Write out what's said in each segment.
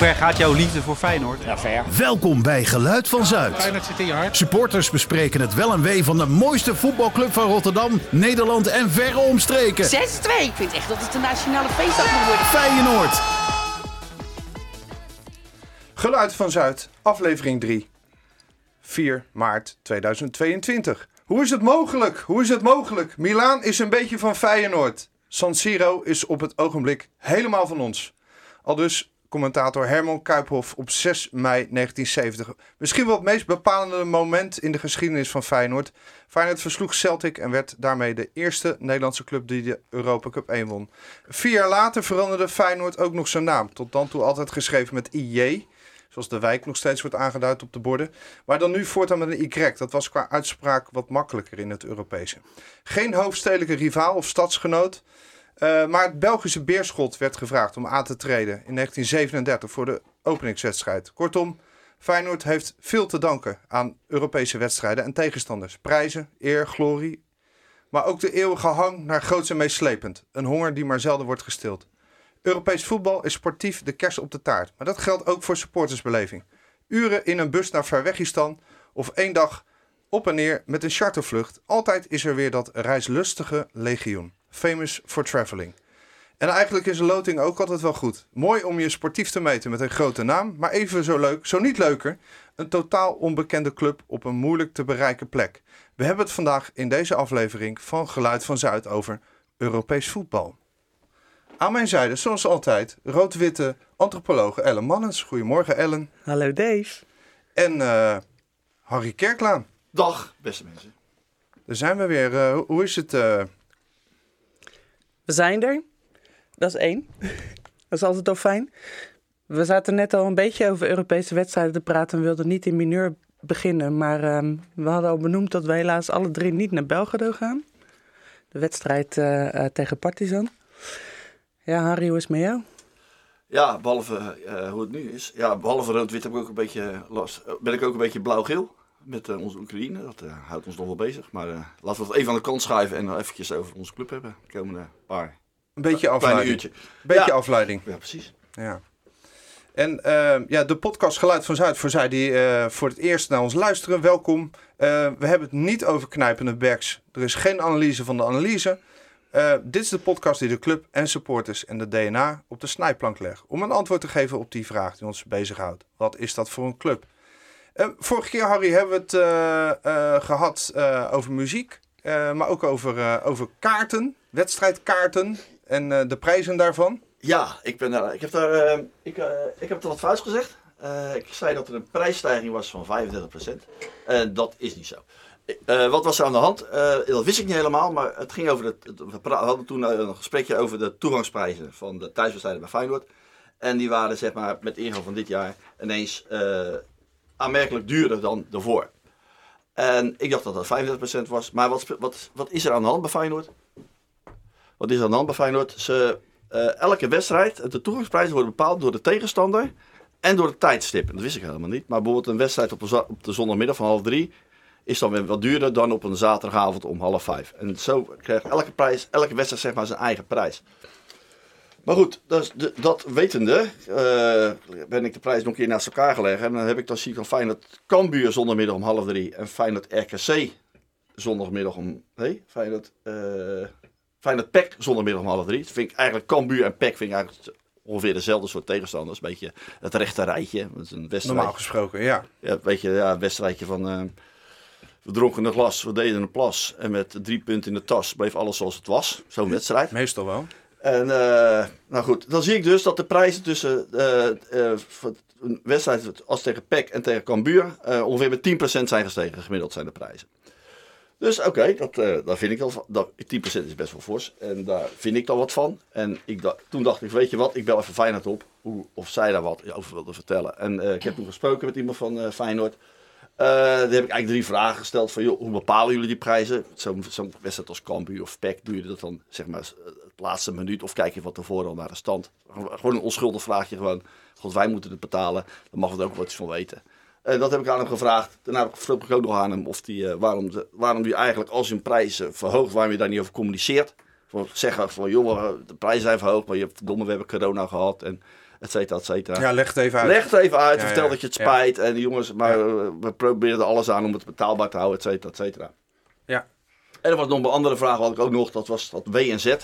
ver gaat jouw liefde voor Feyenoord? Ja, ver. Welkom bij Geluid van Zuid. Feyenoord zit in je hart. Supporters bespreken het wel en wee van de mooiste voetbalclub van Rotterdam, Nederland en verre omstreken. 6-2. Ik vind echt dat het de nationale feestdag moet worden. Feyenoord. Geluid van Zuid, aflevering 3. 4 maart 2022. Hoe is het mogelijk? Hoe is het mogelijk? Milaan is een beetje van Feyenoord. San Siro is op het ogenblik helemaal van ons. Al dus commentator Herman Kuiphoff op 6 mei 1970. Misschien wel het meest bepalende moment in de geschiedenis van Feyenoord. Feyenoord versloeg Celtic en werd daarmee de eerste Nederlandse club die de Europa Cup 1 won. Vier jaar later veranderde Feyenoord ook nog zijn naam. Tot dan toe altijd geschreven met IJ. Zoals de wijk nog steeds wordt aangeduid op de borden. Maar dan nu voortaan met een Y. Dat was qua uitspraak wat makkelijker in het Europese. Geen hoofdstedelijke rivaal of stadsgenoot. Uh, maar het Belgische Beerschot werd gevraagd om aan te treden in 1937 voor de openingswedstrijd. Kortom, Feyenoord heeft veel te danken aan Europese wedstrijden en tegenstanders. Prijzen, eer, glorie, maar ook de eeuwige hang naar groots en meeslepend. Een honger die maar zelden wordt gestild. Europees voetbal is sportief de kers op de taart, maar dat geldt ook voor supportersbeleving. Uren in een bus naar Verwegistan of één dag op en neer met een chartervlucht. Altijd is er weer dat reislustige legioen. Famous for traveling. En eigenlijk is een loting ook altijd wel goed. Mooi om je sportief te meten met een grote naam, maar even zo leuk, zo niet leuker, een totaal onbekende club op een moeilijk te bereiken plek. We hebben het vandaag in deze aflevering van Geluid van Zuid over Europees voetbal. Aan mijn zijde, zoals altijd, rood-witte antropologe Ellen Mannens. Goedemorgen Ellen. Hallo Dave. En uh, Harry Kerklaan. Dag, beste mensen. Daar zijn we weer. Uh, hoe is het? Uh... We zijn er. Dat is één. dat is altijd al fijn. We zaten net al een beetje over Europese wedstrijden te praten en wilden niet in mineur beginnen. Maar uh, we hadden al benoemd dat we helaas alle drie niet naar Belgrado gaan. De wedstrijd uh, tegen Partizan. Ja, Harry, hoe is het met jou? Ja, behalve uh, hoe het nu is. Ja, behalve rood-wit heb ik ook een beetje last. ben ik ook een beetje blauw-geel met uh, onze Oekraïne. Dat uh, houdt ons nog wel bezig. Maar uh, laten we het even aan de kant schuiven en nog eventjes over onze club hebben. De komende paar. Een beetje afleiding. uurtje. Beetje ja. afleiding. Ja, precies. Ja. En ja, de podcast Geluid van Zuid, voor zij die voor het eerst naar ons luisteren, welkom. we hebben het niet over knijpende backs. Er is geen analyse van de analyse. Dit is de podcast die de club en supporters en de DNA op de snijplank legt. Om een antwoord te geven op die vraag die ons bezighoudt. Wat is dat voor een club? Uh, vorige keer, Harry, hebben we het uh, gehad over muziek. maar ook over, over kaarten, wedstrijdkaarten en de prijzen daarvan. Ja, ik, ben ik heb daar ik, ik heb het wat fout gezegd. ik zei dat er een prijsstijging was van 35%. En dat is niet zo. Wat was er aan de hand? Dat wist ik niet helemaal, maar het ging over het. We hadden toen een gesprekje over de toegangsprijzen van de thuiswedstrijden bij Feyenoord. En die waren zeg maar met ingang van dit jaar ineens aanmerkelijk duurder dan daarvoor. En ik dacht dat dat 35% was. Maar wat, wat, wat is er aan de hand bij Feyenoord? Wat is er aan de hand bij Feyenoord? Ze, elke wedstrijd, de toegangsprijzen worden bepaald door de tegenstander en door de tijdstip. Dat wist ik helemaal niet. Maar bijvoorbeeld een wedstrijd op, op de zondagmiddag van half drie is dan weer wat duurder dan op een zaterdagavond om half vijf. En zo krijgt elke, prijs, elke wedstrijd zeg maar zijn eigen prijs. Maar goed, dus de, dat wetende uh, ben ik de prijs nog een keer naast elkaar gelegd. En dan heb ik dan zie ik van Feyenoord Cambuur zondagmiddag om half drie. En Feyenoord RKC zondagmiddag om... Nee, Feyenoord... Uh, Feyenoord PEC zondagmiddag om half drie. Dat vind ik eigenlijk Cambuur en PEC vind ik eigenlijk ongeveer dezelfde soort tegenstanders. Een beetje het rechte rijtje. Dat een. Normaal gesproken, ja. Ja, een beetje ja, een wedstrijdje van... Uh, we dronken een glas, we deden een plas. En met drie punten in de tas bleef alles zoals het was. Zo'n wedstrijd. Meestal wel. En uh, nou goed, dan zie ik dus dat de prijzen tussen uh, een wedstrijd als tegen PEC en tegen Cambuur ongeveer met 10% zijn gestegen. Gemiddeld zijn de prijzen. Dus oké, okay, dat, daar vind ik dan dat 10% is best wel fors. En daar vind ik dan wat van. En ik toen dacht ik, weet je wat, ik bel even Feyenoord op. Hoe, of zij daar wat over wilden vertellen. En ik heb toen gesproken met iemand van Feyenoord. Uh, daar heb ik eigenlijk drie vragen gesteld van, joh, hoe bepalen jullie die prijzen? Zo'n zo wedstrijd als Cambuur of PEC, doe je dat dan zeg maar het laatste minuut of kijk je van tevoren al naar de stand? Gewoon een onschuldig vraagje gewoon, god wij moeten het betalen, dan mag het ook wat van weten. En dat heb ik aan hem gevraagd. Daarna vroeg ik ook nog aan hem of die, uh, waarom, de, waarom eigenlijk als je een prijs verhoogt, waarom je daar niet over communiceert. Voor zeggen van, joh, de prijzen zijn verhoogd, maar je, verdomme, we hebben corona gehad en et cetera, et cetera. Ja, leg het even uit. Leg het even uit, Ja, vertel ja. dat je het spijt. En jongens, maar we proberen er alles aan om het betaalbaar te houden, et cetera, et cetera. Ja. En er was nog een andere vraag, had ik ook nog, dat was dat W en Z.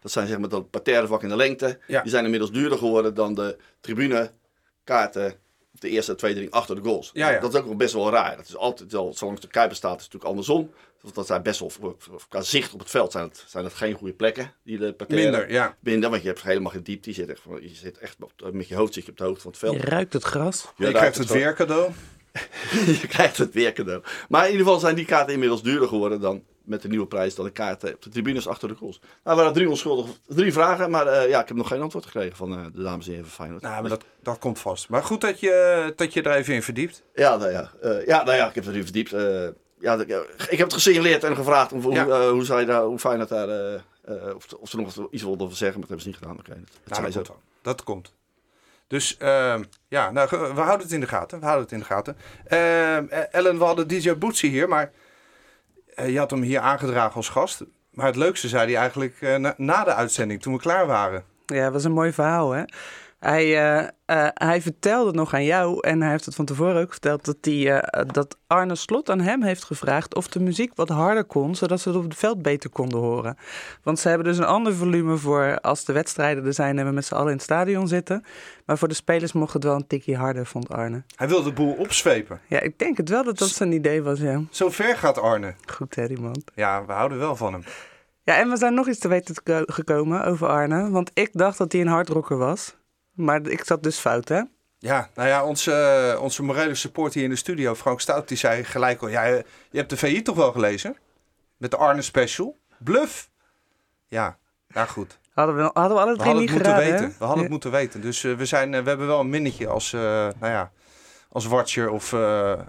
Dat zijn zeg maar dat parterrevak in de lengte. Die zijn inmiddels duurder geworden dan de tribunekaarten de eerste twee drie achter de goals. Ja, ja. Dat is ook wel best wel raar. Dat is altijd wel, zolang de Kuiper staat, is het natuurlijk andersom. Want dat zijn best wel, qua zicht op het veld, zijn het, zijn het geen goede plekken. Die de Minder, ja. binden, want je hebt helemaal geen diepte. Je zit echt, van- je zit echt op- met je hoofd zit je op de hoogte van het veld. Je ruikt het gras. Je krijgt het weer cadeau. je krijgt het weer cadeau. Maar in ieder geval zijn die kaarten inmiddels duurder geworden dan met de nieuwe prijs dan de kaarten op de tribunes achter de goals. Nou, we hadden drie onschuldige, drie vragen, maar eh, ja, ik heb nog geen antwoord gekregen van eh, de dames en heren van Feyenoord. Nou, maar dat, dat komt vast. Maar goed dat je, dat je er even in verdiept. Ja, nou ja, eh, ja, nou ja, ik heb het erin verdiept. Ja, ik, heb het gesignaleerd en gevraagd om, Ja. hoe, eh, hoe, zij daar, hoe Feyenoord daar, eh, eh, of, of ze nog iets wilden over zeggen, maar dat hebben ze niet gedaan. Oké, dat, dat Nou, dat komt. Dat komt. Dus ehm, ja, nou, we houden het in de gaten. We houden het in de gaten. Ehm, eh, Ellen, we hadden DJ Bootsy hier, maar je had hem hier aangedragen als gast. Maar het leukste zei hij eigenlijk eh, na, na de uitzending, toen we klaar waren. Ja, dat was een mooi verhaal, hè? Hij, eh, hij vertelde nog aan jou, en hij heeft het van tevoren ook verteld, dat, die, eh, dat Arne Slot aan hem heeft gevraagd of de muziek wat harder kon, zodat ze het op het veld beter konden horen. Want ze hebben dus een ander volume voor als de wedstrijden er zijn en we met z'n allen in het stadion zitten. Maar voor de spelers mocht het wel een tikje harder, vond Arne. Hij wilde de boel opzwepen. Ja, ik denk het wel dat dat zijn idee was, ja. Zo ver gaat Arne. Goed, hè, die man. Ja, we houden wel van hem. Ja, en we zijn nog iets te weten geko- gekomen over Arne, want ik dacht dat hij een hardrocker was. Maar ik zat dus fout, hè? Ja, nou ja, onze, eh, onze morele support hier in de studio, Frank Stout, die zei gelijk al... Ja, je hebt de VI toch wel gelezen? Met de Arne special. Bluff. Ja, nou goed. Hadden we, hadden we alle We drie hadden niet het moeten geraden, weten. hè? We hadden Ja. het moeten weten. Dus eh, we, zijn, eh, we hebben wel een minnetje als, nou ja, als watcher of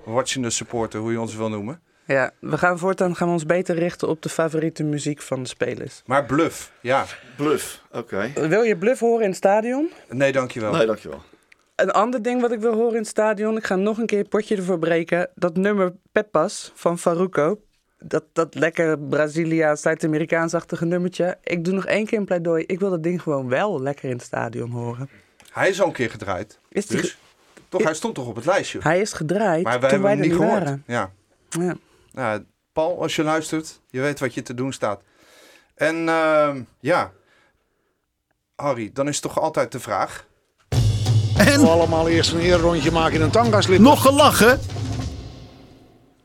watchende supporter, hoe je ons wil noemen. Ja, we gaan voortaan gaan we ons beter richten op de favoriete muziek van de spelers. Maar bluff, ja. Bluff, oké. Wil je bluff horen in het stadion? Nee, dankjewel. Nee, dankjewel. Een ander ding wat ik wil horen in het stadion, ik ga nog een keer een potje ervoor breken. Dat nummer Peppas van Faruco. Dat, dat lekker Braziliaans, Zuid-Amerikaans-achtige nummertje. Ik doe nog één keer een pleidooi. Ik wil dat ding gewoon wel lekker in het stadion horen. Hij is al een keer gedraaid. Is die Dus, ge- toch, hij stond toch op het lijstje. Hij is gedraaid Maar wij toen hebben wij hem niet niet gehoord. waren. Ja. Ja. Nou, Paul, als je luistert, je weet wat je te doen staat. En ehm, ja, Harry, dan is toch altijd de vraag. En allemaal eerst een eerrondje maken in een tangaslip. nog gelachen?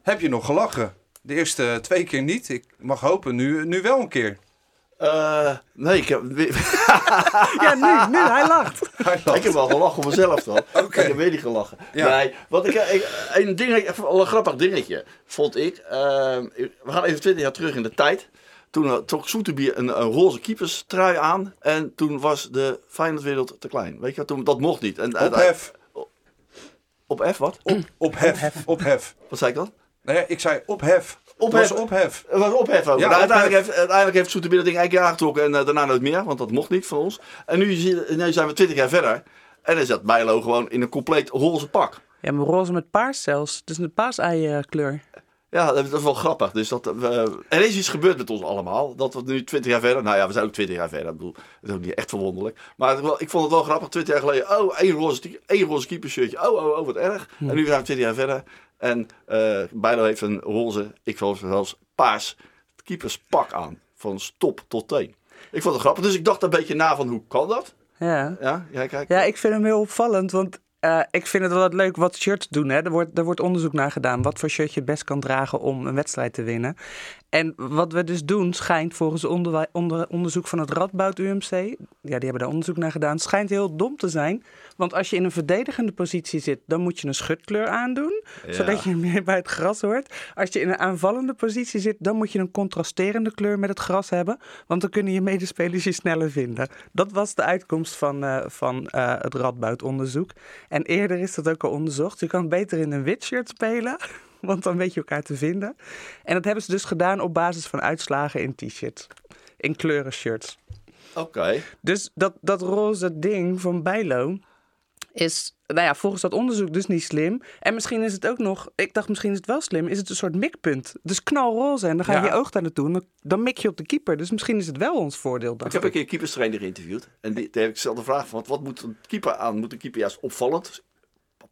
Heb je nog gelachen? De eerste twee keer niet. Ik mag hopen, nu, nu wel een keer. Eh, nee, ik heb, ja, nu, nu, hij lacht. Hij lacht. ik heb wel gelachen voor mezelf dan. Oké. Ik heb weer niet gelachen. Ja. Nee, wat ik, ik, een, ding, een grappig dingetje vond ik. Eh, we gaan even 20 jaar terug in de tijd. Toen uh, trok Soeterbier een, een roze keeperstrui aan. En toen was de Feyenoordwereld te klein. Weet je, toen, dat mocht niet. En, Ophef. Op F, wat? Ophef. Ophef. Wat zei ik dan? Nee, ik zei ophef. Ophef. Het was ophef. Het was ophef ook. Ja, Nou, uiteindelijk, ophef. heeft, uiteindelijk heeft Soeterbier dat ding één keer aangetrokken en eh, daarna nooit meer. Want dat mocht niet van ons. En nu, zijn we 20 jaar verder. En dan zat Bijlo gewoon in een compleet roze pak. Ja, maar roze met paars zelfs. Dus een paasei kleur. Ja, dat is wel grappig. Dus dat, we, er is iets gebeurd met ons allemaal. Dat we nu 20 jaar verder. Nou ja, we zijn ook 20 jaar verder. Ik bedoel, dat is ook niet echt verwonderlijk. Maar wel- ik vond het wel grappig. 20 jaar geleden. Oh, één roze, één roze keepershirtje. Oh, oh, oh, wat erg. En nu zijn we 20 jaar verder. En Bijlo heeft een roze, ik geloof zelfs paars keeperspak aan. Van stop tot teen. Ik vond het grappig. Dus ik dacht een beetje na van hoe kan dat? Ja. Ja, jij kijkt. Ja, ik vind hem heel opvallend, want eh, ik vind het wel wat leuk wat shirts doen. Hè. Er, wordt, er wordt onderzoek naar gedaan wat voor shirt je het best kan dragen om een wedstrijd te winnen. En wat we dus doen, schijnt volgens onder, onderzoek van het Radboud UMC, ja, die hebben daar onderzoek naar gedaan, schijnt heel dom te zijn. Want als je in een verdedigende positie zit, dan moet je een schutkleur aandoen, Ja. zodat je meer bij het gras hoort. Als je in een aanvallende positie zit, dan moet je een contrasterende kleur met het gras hebben, want dan kunnen je medespelers je sneller vinden. Dat was de uitkomst van, eh, van eh, het Radboud-onderzoek. En eerder is dat ook al onderzocht. Je kan beter in een wit shirt spelen, want dan weet je elkaar te vinden. En dat hebben ze dus gedaan op basis van uitslagen in t-shirts. In kleuren shirts. Oké. Dus dat, dat roze ding van Bijlo. is, nou ja, volgens dat onderzoek dus niet slim. En misschien is het ook nog, ik dacht misschien is het wel slim, is het een soort mikpunt. Dus knalroze en dan ga je Ja. je oog daar naartoe en dan, dan mik je op de keeper. Dus misschien is het wel ons voordeel. Ik heb een keer een keeperstrainer geïnterviewd. En die, daar heb ik zelf de vraag van, wat moet een keeper aan? Moet een keeper juist opvallend?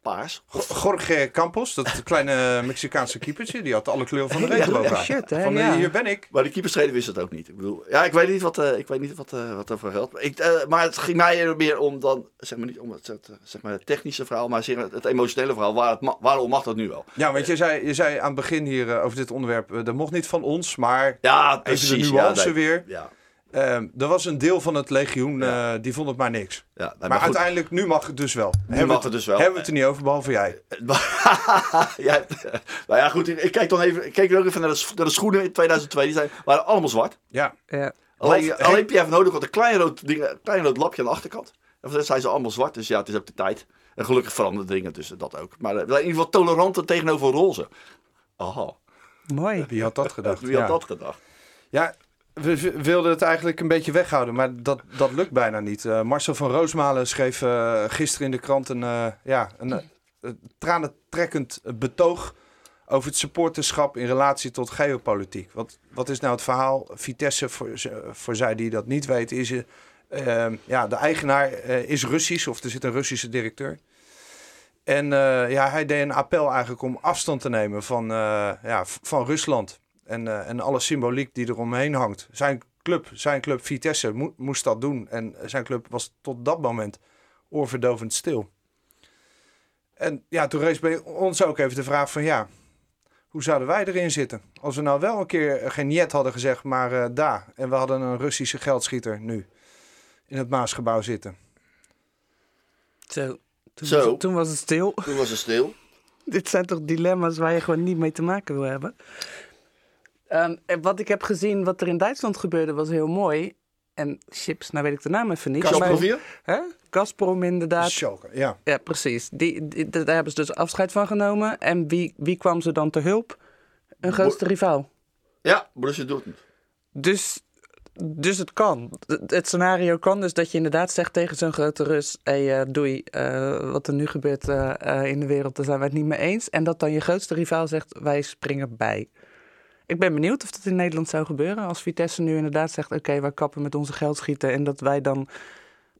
Paars? Jorge Campos, dat kleine Mexicaanse keepertje, die had alle kleuren van de regenboog Ja, aan. shit, hè, Van, eh, ja. hier ben ik. Maar de keeperstrainer wist het ook niet. Ik bedoel, ja, ik weet niet wat, eh, ik weet niet wat, eh, wat ervoor geldt. Ik, maar het ging mij er meer om dan, zeg maar niet om het, zeg maar het technische verhaal, maar zeg maar het emotionele verhaal. Waar het ma- waarom mag dat nu wel? Ja, want je zei, je zei aan het begin hier over dit onderwerp, dat mocht niet van ons, maar Ja, even precies. de ja, nuance nee. weer. Ja, Ehm, er was een deel van het legioen, eh, die vond het maar niks. ja, nee, Maar, maar, goed. uiteindelijk, nu mag het dus wel. Nu hebben mag we het dus wel. Hebben we het er niet over, behalve jij. ja, nou ja, goed. Ik, kijk dan even, ik keek ook even naar de, naar de schoenen in 2002. Die zijn, waren allemaal zwart. Ja, Ja. Alleen, alleen Pierre van Houdek had een klein rood, ding, een klein rood lapje aan de achterkant. En rest zijn ze allemaal zwart. Dus ja, het is ook de tijd. En gelukkig veranderen dingen tussen dat ook. Maar eh, in ieder geval toleranter tegenover roze. Aha, Mooi. wie had dat gedacht? wie had ja. dat gedacht? Ja, we wilden het eigenlijk een beetje weghouden, maar dat, dat lukt bijna niet. Eh, Marcel van Roosmalen schreef eh, gisteren in de krant een, eh, ja, een tranentrekkend betoog over het supporterschap in relatie tot geopolitiek. Wat, wat is nou het verhaal? Vitesse, voor, voor zij die dat niet weten, is... eh, eh, ja, de eigenaar is Russisch, of er zit een Russische directeur. En ja, hij deed een appel eigenlijk om afstand te nemen van, ja, van Rusland. En, eh, en alle symboliek die eromheen hangt. Zijn club, zijn club Vitesse mo- moest dat doen. En zijn club was tot dat moment oorverdovend stil. En ja, toen rees bij ons ook even de vraag van ja, hoe zouden wij erin zitten? Als we nou wel een keer geen jet hadden gezegd, maar eh daar. En we hadden een Russische geldschieter nu in het Maasgebouw zitten. Zo. Toen, Zo. Was, het- toen was het stil. Toen was het stil. Dit zijn toch dilemma's waar je gewoon niet mee te maken wil hebben. En wat ik heb gezien, wat er in Duitsland gebeurde, was heel mooi. En chips, nou weet ik de naam even niet. Vier? Hè? Gazprom inderdaad. Schalke, ja. Ja, precies. Die, die- daar hebben ze dus afscheid van genomen. En wie, wie kwam ze dan te hulp? Een grootste rivaal. Ja, Borussia Dortmund. Dus, dus het kan. Het, scenario kan dus dat je inderdaad zegt tegen zo'n grote Rus... Hey, eh, doei, eh, wat er nu gebeurt eh, in de wereld, daar zijn wij het niet mee eens. En dat dan je grootste rivaal zegt, wij springen bij. Ik ben benieuwd of dat in Nederland zou gebeuren. Als Vitesse nu inderdaad zegt, oké, wij kappen met onze geldschieten... en dat wij dan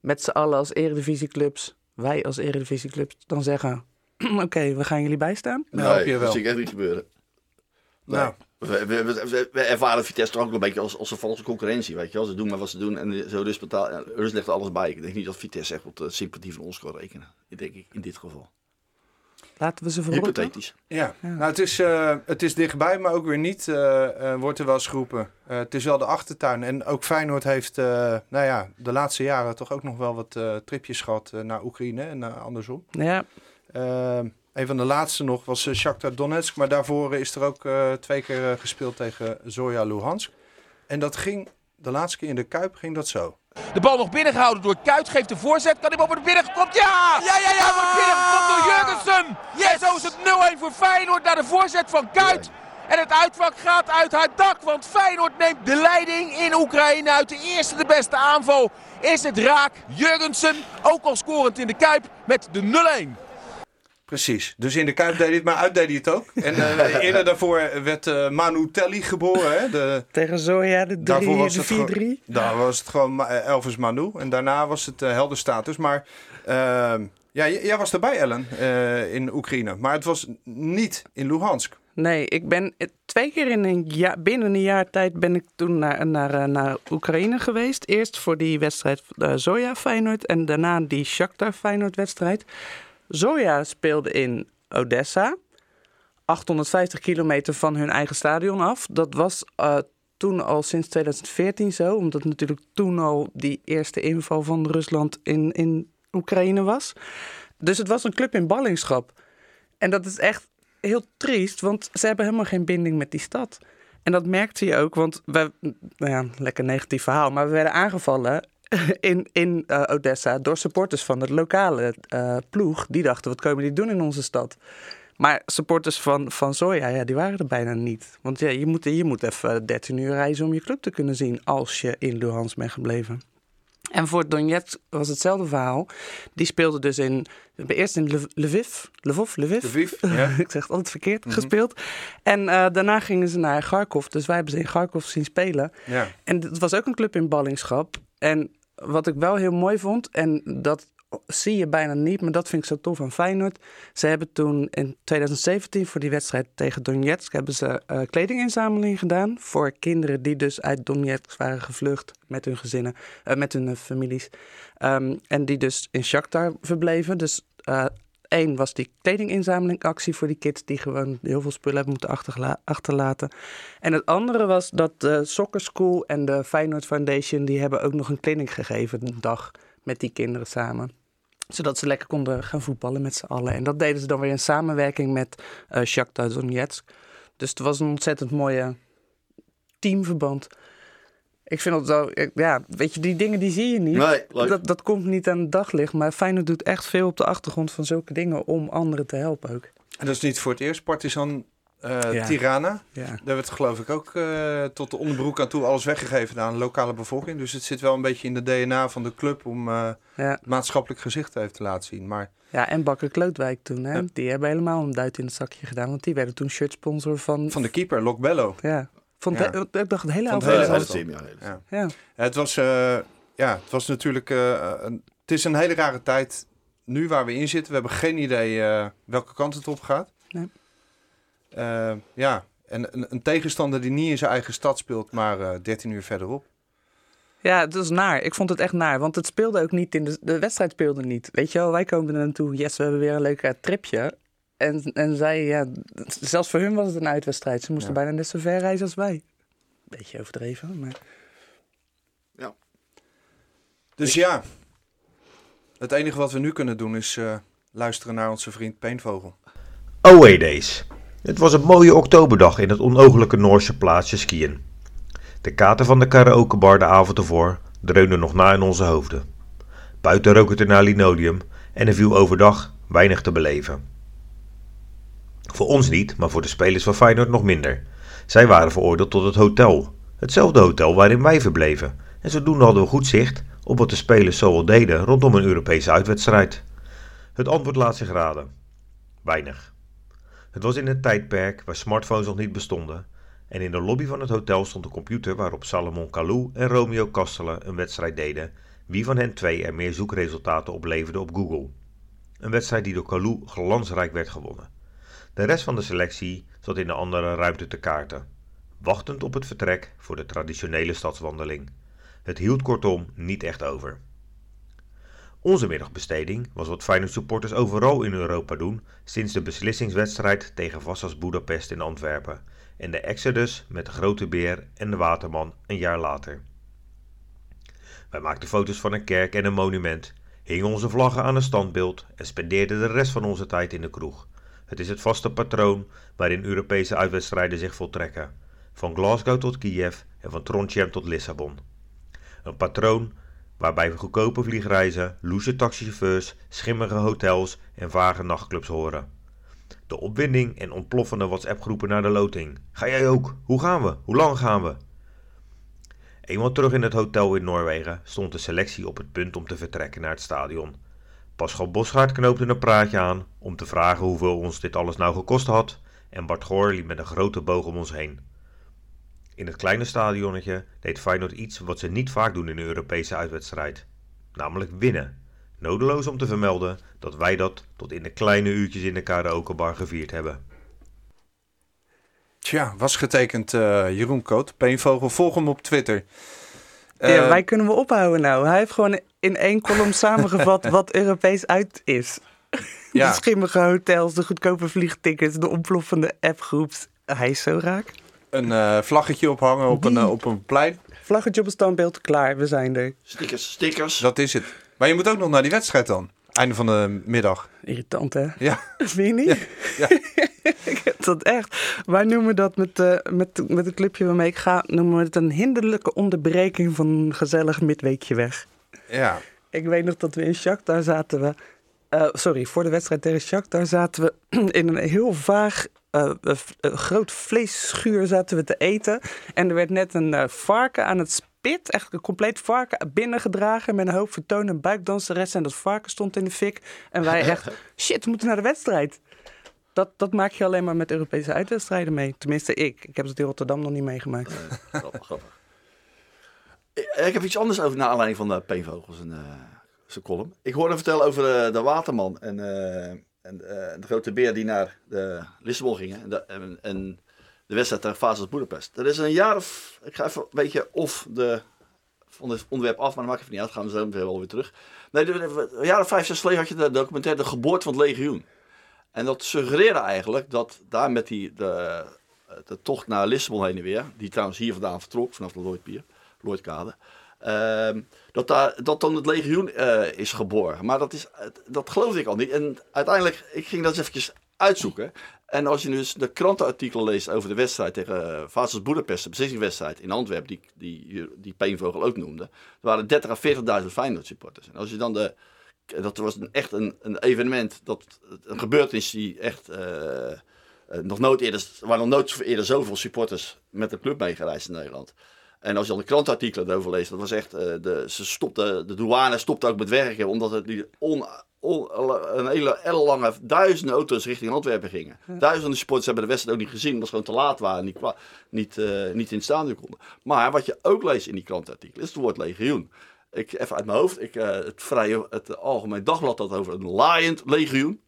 met z'n allen als eredivisieclubs... wij als eredivisieclubs dan zeggen... oké, we gaan jullie bijstaan. Nou, hoop nee, je wel. dat zie ik echt niet gebeuren. Nee. Nou, We, we, we, we- we ervaren Vitesse toch ook een beetje als, als een valse concurrentie. Weet je wel. Ze doen maar wat ze doen en zo Rus, betaalt, ja, Rus legt alles bij. Ik denk niet dat Vitesse echt op de sympathie van ons kan rekenen. Ik denk ik in dit geval. Laten we ze verrotten. Hypothetisch. Ja, nou, het, is, eh, het is dichtbij, maar ook weer niet, eh, eh, wordt er wel eens geroepen. Eh, het is wel de achtertuin. En ook Feyenoord heeft, eh, nou ja, de laatste jaren toch ook nog wel wat eh, tripjes gehad eh, naar Oekraïne en andersom. Ja, Eh, een van de laatste nog was uh, Shakhtar Donetsk, maar daarvoor is er ook eh, twee keer gespeeld tegen Zoya Luhansk. En dat ging, de laatste keer in de Kuip ging dat zo. De bal nog binnengehouden door Kuit. Geeft de voorzet. Kan bal worden binnengekomen? Ja! Ja, ja, ja. Wordt binnengekomen door Jurgensen. En zo is het 0-1 voor Feyenoord naar de voorzet van Kuit. En het uitvak gaat uit haar dak. Want Feyenoord neemt de leiding in Oekraïne uit de eerste de beste aanval. Is het raak. Jurgensen, ook al scorend in de Kuip, met de 0-1. Precies. Dus in de Kuip deed hij het, maar uit deed hij het ook. En eh, eerder daarvoor werd eh, Manu Telly geboren. Hè? De, tegen Zoya de 3, Daarvoor was de het gewoon- 4-3. Daar was het gewoon eh, Elvis Manu. En daarna was het helder status. Maar ehm, ja, jij was erbij, Ellen, in Oekraïne. Maar het was niet in Luhansk. Nee, ik ben twee keer in een jaar, binnen een jaar tijd ben ik toen naar, naar, naar Oekraïne geweest. Eerst voor die wedstrijd Zoya Feyenoord en daarna die Shakhtar Feyenoord wedstrijd. Zoya speelde in Odessa, 850 kilometer van hun eigen stadion af. Dat was uh, toen al sinds 2014 zo, omdat natuurlijk toen al die eerste inval van Rusland in, in Oekraïne was. Dus het was een club in ballingschap. En dat is echt heel triest, want ze hebben helemaal geen binding met die stad. En dat merkte je ook, want we, nou ja, lekker negatief verhaal, maar we werden aangevallen in, in uh, Odessa door supporters van de lokale uh, ploeg. Die dachten, wat komen die doen in onze stad? Maar supporters van, van Zoya, ja, die waren er bijna niet. Want ja, je moet, je moet even 13 uur reizen om je club te kunnen zien als je in Luhansk bent gebleven. En voor Donetsk was hetzelfde verhaal. Die speelde dus in, eerst in Lv- Lviv, Lvov, Lviv, Lviv, ja. ik zeg het altijd verkeerd, Mhm. gespeeld. En eh, daarna gingen ze naar Kharkov, dus wij hebben ze in Kharkov zien spelen. Ja. En het was ook een club in ballingschap. En wat ik wel heel mooi vond, en dat zie je bijna niet, maar dat vind ik zo tof aan Feyenoord. Ze hebben toen in 2017 voor die wedstrijd tegen Donetsk hebben ze eh, kledinginzameling gedaan voor kinderen die dus uit Donetsk waren gevlucht met hun gezinnen, eh, met hun eh, families. Ehm, en die dus in Shakhtar verbleven. Dus één was die kledinginzamelingactie voor die kids die gewoon heel veel spullen hebben moeten achterla- achterlaten. En het andere was dat de Soccer School en de Feyenoord Foundation... die hebben ook nog een clinic gegeven een dag met die kinderen samen. Zodat ze lekker konden gaan voetballen met z'n allen. En dat deden ze dan weer in samenwerking met eh Shakhtar Donetsk. Dus het was een ontzettend mooie teamverband. Ik vind het zo, ik- ja, weet je, die dingen die zie je niet. Nee, dat, dat komt niet aan het daglicht. Maar Feyenoord doet echt veel op de achtergrond van zulke dingen om anderen te helpen ook. En dat is niet voor het eerst. Partizan eh, Ja. Tirana. Ja. Daar werd geloof ik ook eh, tot de onderbroek aan toe alles weggegeven aan de lokale bevolking. Dus het zit wel een beetje in de DNA van de club om eh, Ja. maatschappelijk gezicht even te laten zien. Maar Ja, en Bakker Klootwijk toen, hè? Ja. Die hebben helemaal een duit in het zakje gedaan. Want die werden toen shirtsponsor van... van de keeper, Loc Bello. Ja. Van Ja. de, ik dacht het hele Van het hele team, ja. Het was, eh, ja, het was natuurlijk. eh, een, het is een hele rare tijd nu waar we in zitten. We hebben geen idee eh, welke kant het op gaat. Nee. Ja, en een, een tegenstander die niet in zijn eigen stad speelt, maar eh 13 uur verderop. ja, het was naar. Ik vond het echt naar. Want het speelde ook niet in de... De wedstrijd speelde niet. Weet je wel, wij komen er naartoe. Yes, we hebben weer een leuk tripje. En, en zij, ja... Zelfs voor hun was het een uitwedstrijd. Ze moesten Ja. bijna net zo ver reizen als wij. Beetje overdreven, maar... Dus ja, het enige wat we nu kunnen doen is eh, luisteren naar onze vriend Peenvogel. Away Days. Het was een mooie oktoberdag in het onogelijke Noorse plaatsje skiën. De kater van de karaokebar de avond ervoor dreunden nog na in onze hoofden. Buiten rook het er naar linoleum en er viel overdag weinig te beleven. Voor ons niet, maar voor de spelers van Feyenoord nog minder. Zij waren veroordeeld tot het hotel. Hetzelfde hotel waarin wij verbleven. En zodoende hadden we goed zicht op wat de spelers zoal deden rondom een Europese uitwedstrijd. Het antwoord laat zich raden. Weinig. Het was in een tijdperk waar smartphones nog niet bestonden en in de lobby van het hotel stond een computer waarop Salomon Kalou en Romeo Kastelen een wedstrijd deden wie van hen twee er meer zoekresultaten opleverde op Google. Een wedstrijd die door Kalou glansrijk werd gewonnen. De rest van de selectie zat in de andere ruimte te kaarten, wachtend op het vertrek voor de traditionele stadswandeling. Het hield kortom niet echt over. Onze middagbesteding was wat Feyenoord supporters overal in Europa doen sinds de beslissingswedstrijd tegen Vassas Budapest in Antwerpen en de Exodus met de Grote Beer en de Waterman een jaar later. Wij maakten foto's van een kerk en een monument, hingen onze vlaggen aan een standbeeld en spendeerden de rest van onze tijd in de kroeg. Het is het vaste patroon waarin Europese uitwedstrijden zich voltrekken, van Glasgow tot Kiev en van Trondheim tot Lissabon. Een patroon waarbij goedkope vliegreizen, loesje taxichauffeurs, schimmige hotels en vage nachtclubs horen. De opwinding en ontploffende WhatsApp-groepen naar de loting. Ga jij ook? Hoe gaan we? Hoe lang gaan we? Eenmaal terug in het hotel in Noorwegen stond de selectie op het punt om te vertrekken naar het stadion. Pascal Bosgaard knoopte een praatje aan om te vragen hoeveel ons dit alles nou gekost had en Bart Goor liep met een grote boog om ons heen. In het kleine stadionnetje deed Feyenoord iets wat ze niet vaak doen in een Europese uitwedstrijd. Namelijk winnen. Nodeloos om te vermelden dat wij dat tot in de kleine uurtjes in de karaokebar gevierd hebben. Tja, was getekend eh, Jeroen Koot. Peenvogel, volg hem op Twitter. ja, Eh, wij kunnen we ophouden nou. Hij heeft gewoon in één kolom samengevat wat Europees uit is. Ja. De schimmige hotels, de goedkope vliegtickets, de ontploffende appgroeps. Hij is zo raak. Een eh, vlaggetje ophangen op een, eh, op een plein. Vlaggetje op een standbeeld, klaar, we zijn er. Stickers, stickers. Dat is het. Maar je moet ook nog naar die wedstrijd dan. Einde van de middag. Irritant hè? Ja. Vind je niet? Ja. ik heb dat echt. Wij noemen dat met, eh, met, met het clubje waarmee ik ga, noemen we het een hinderlijke onderbreking van een gezellig midweekje weg. Ja. Ik weet nog dat we in Shakhtar zaten we... eh, sorry, voor de wedstrijd tegen Shakhtar zaten we in een heel vaag... eh, groot vleesschuur zaten we te eten. En er werd net een varken aan het pit, echt een compleet varken binnengedragen met een hoop vertoon en buikdanseres. En dat varken stond in de fik. En wij echt, shit, we moeten naar de wedstrijd. Dat, dat maak je alleen maar met Europese uitwedstrijden mee. Tenminste, ik. Ik heb het in Rotterdam nog niet meegemaakt. Grappig, grappig. Ik, ik heb iets anders over naar aanleiding van de Peenvogels en eh, zijn column. Ik hoorde vertellen over eh, de Waterman en, eh, en eh, de grote beer die naar de Lissabon gingen. En de, en, en de wedstrijd tegen Fazels Boedapest. Er is een jaar of, ik ga even een beetje of de, van het onderwerp af, maar dat maakt even niet uit. Gaan we zo wel weer terug. Nee, een jaar of vijf, zes geleden had je de documentaire De Geboorte van het Legioen. En dat suggereerde eigenlijk dat daar met die, de, de tocht naar Lissabon heen en weer, die trouwens hier vandaan vertrok, vanaf de Lloydpier, Lloydkade, ehm, dat, dat dan het legioen eh, is geboren. Maar dat, is, dat geloofde ik al niet. En uiteindelijk, ik ging dat eens eventjes uitzoeken. En als je dus de krantenartikelen leest over de wedstrijd tegen uh, Vasels Boedapest, de beslissingswedstrijd in Antwerpen, die, die, die Peenvogel ook noemde, er waren 30 à 40.000 Feyenoord supporters. En als je dan de, dat was een, echt een, een evenement, dat, een gebeurtenis die echt eh, eh, nog nooit eerder, er waren nog nooit eerder zoveel supporters met de club meegereisd in Nederland. En als je dan de krantartikelen erover leest, dat was echt, eh, de, ze stopte, de douane stopte ook met werken, omdat het die on, on- een hele ellenlange duizenden auto's richting Antwerpen gingen. Duizenden supporters hebben de wedstrijd ook niet gezien, omdat ze gewoon te laat waren en niet, niet, eh, niet in het stadion konden. Maar wat je ook leest in die krantartikelen is het woord legioen. Ik, even uit mijn hoofd, ik, eh, het, vrije, het Algemeen Dagblad had over een laaiend legioen.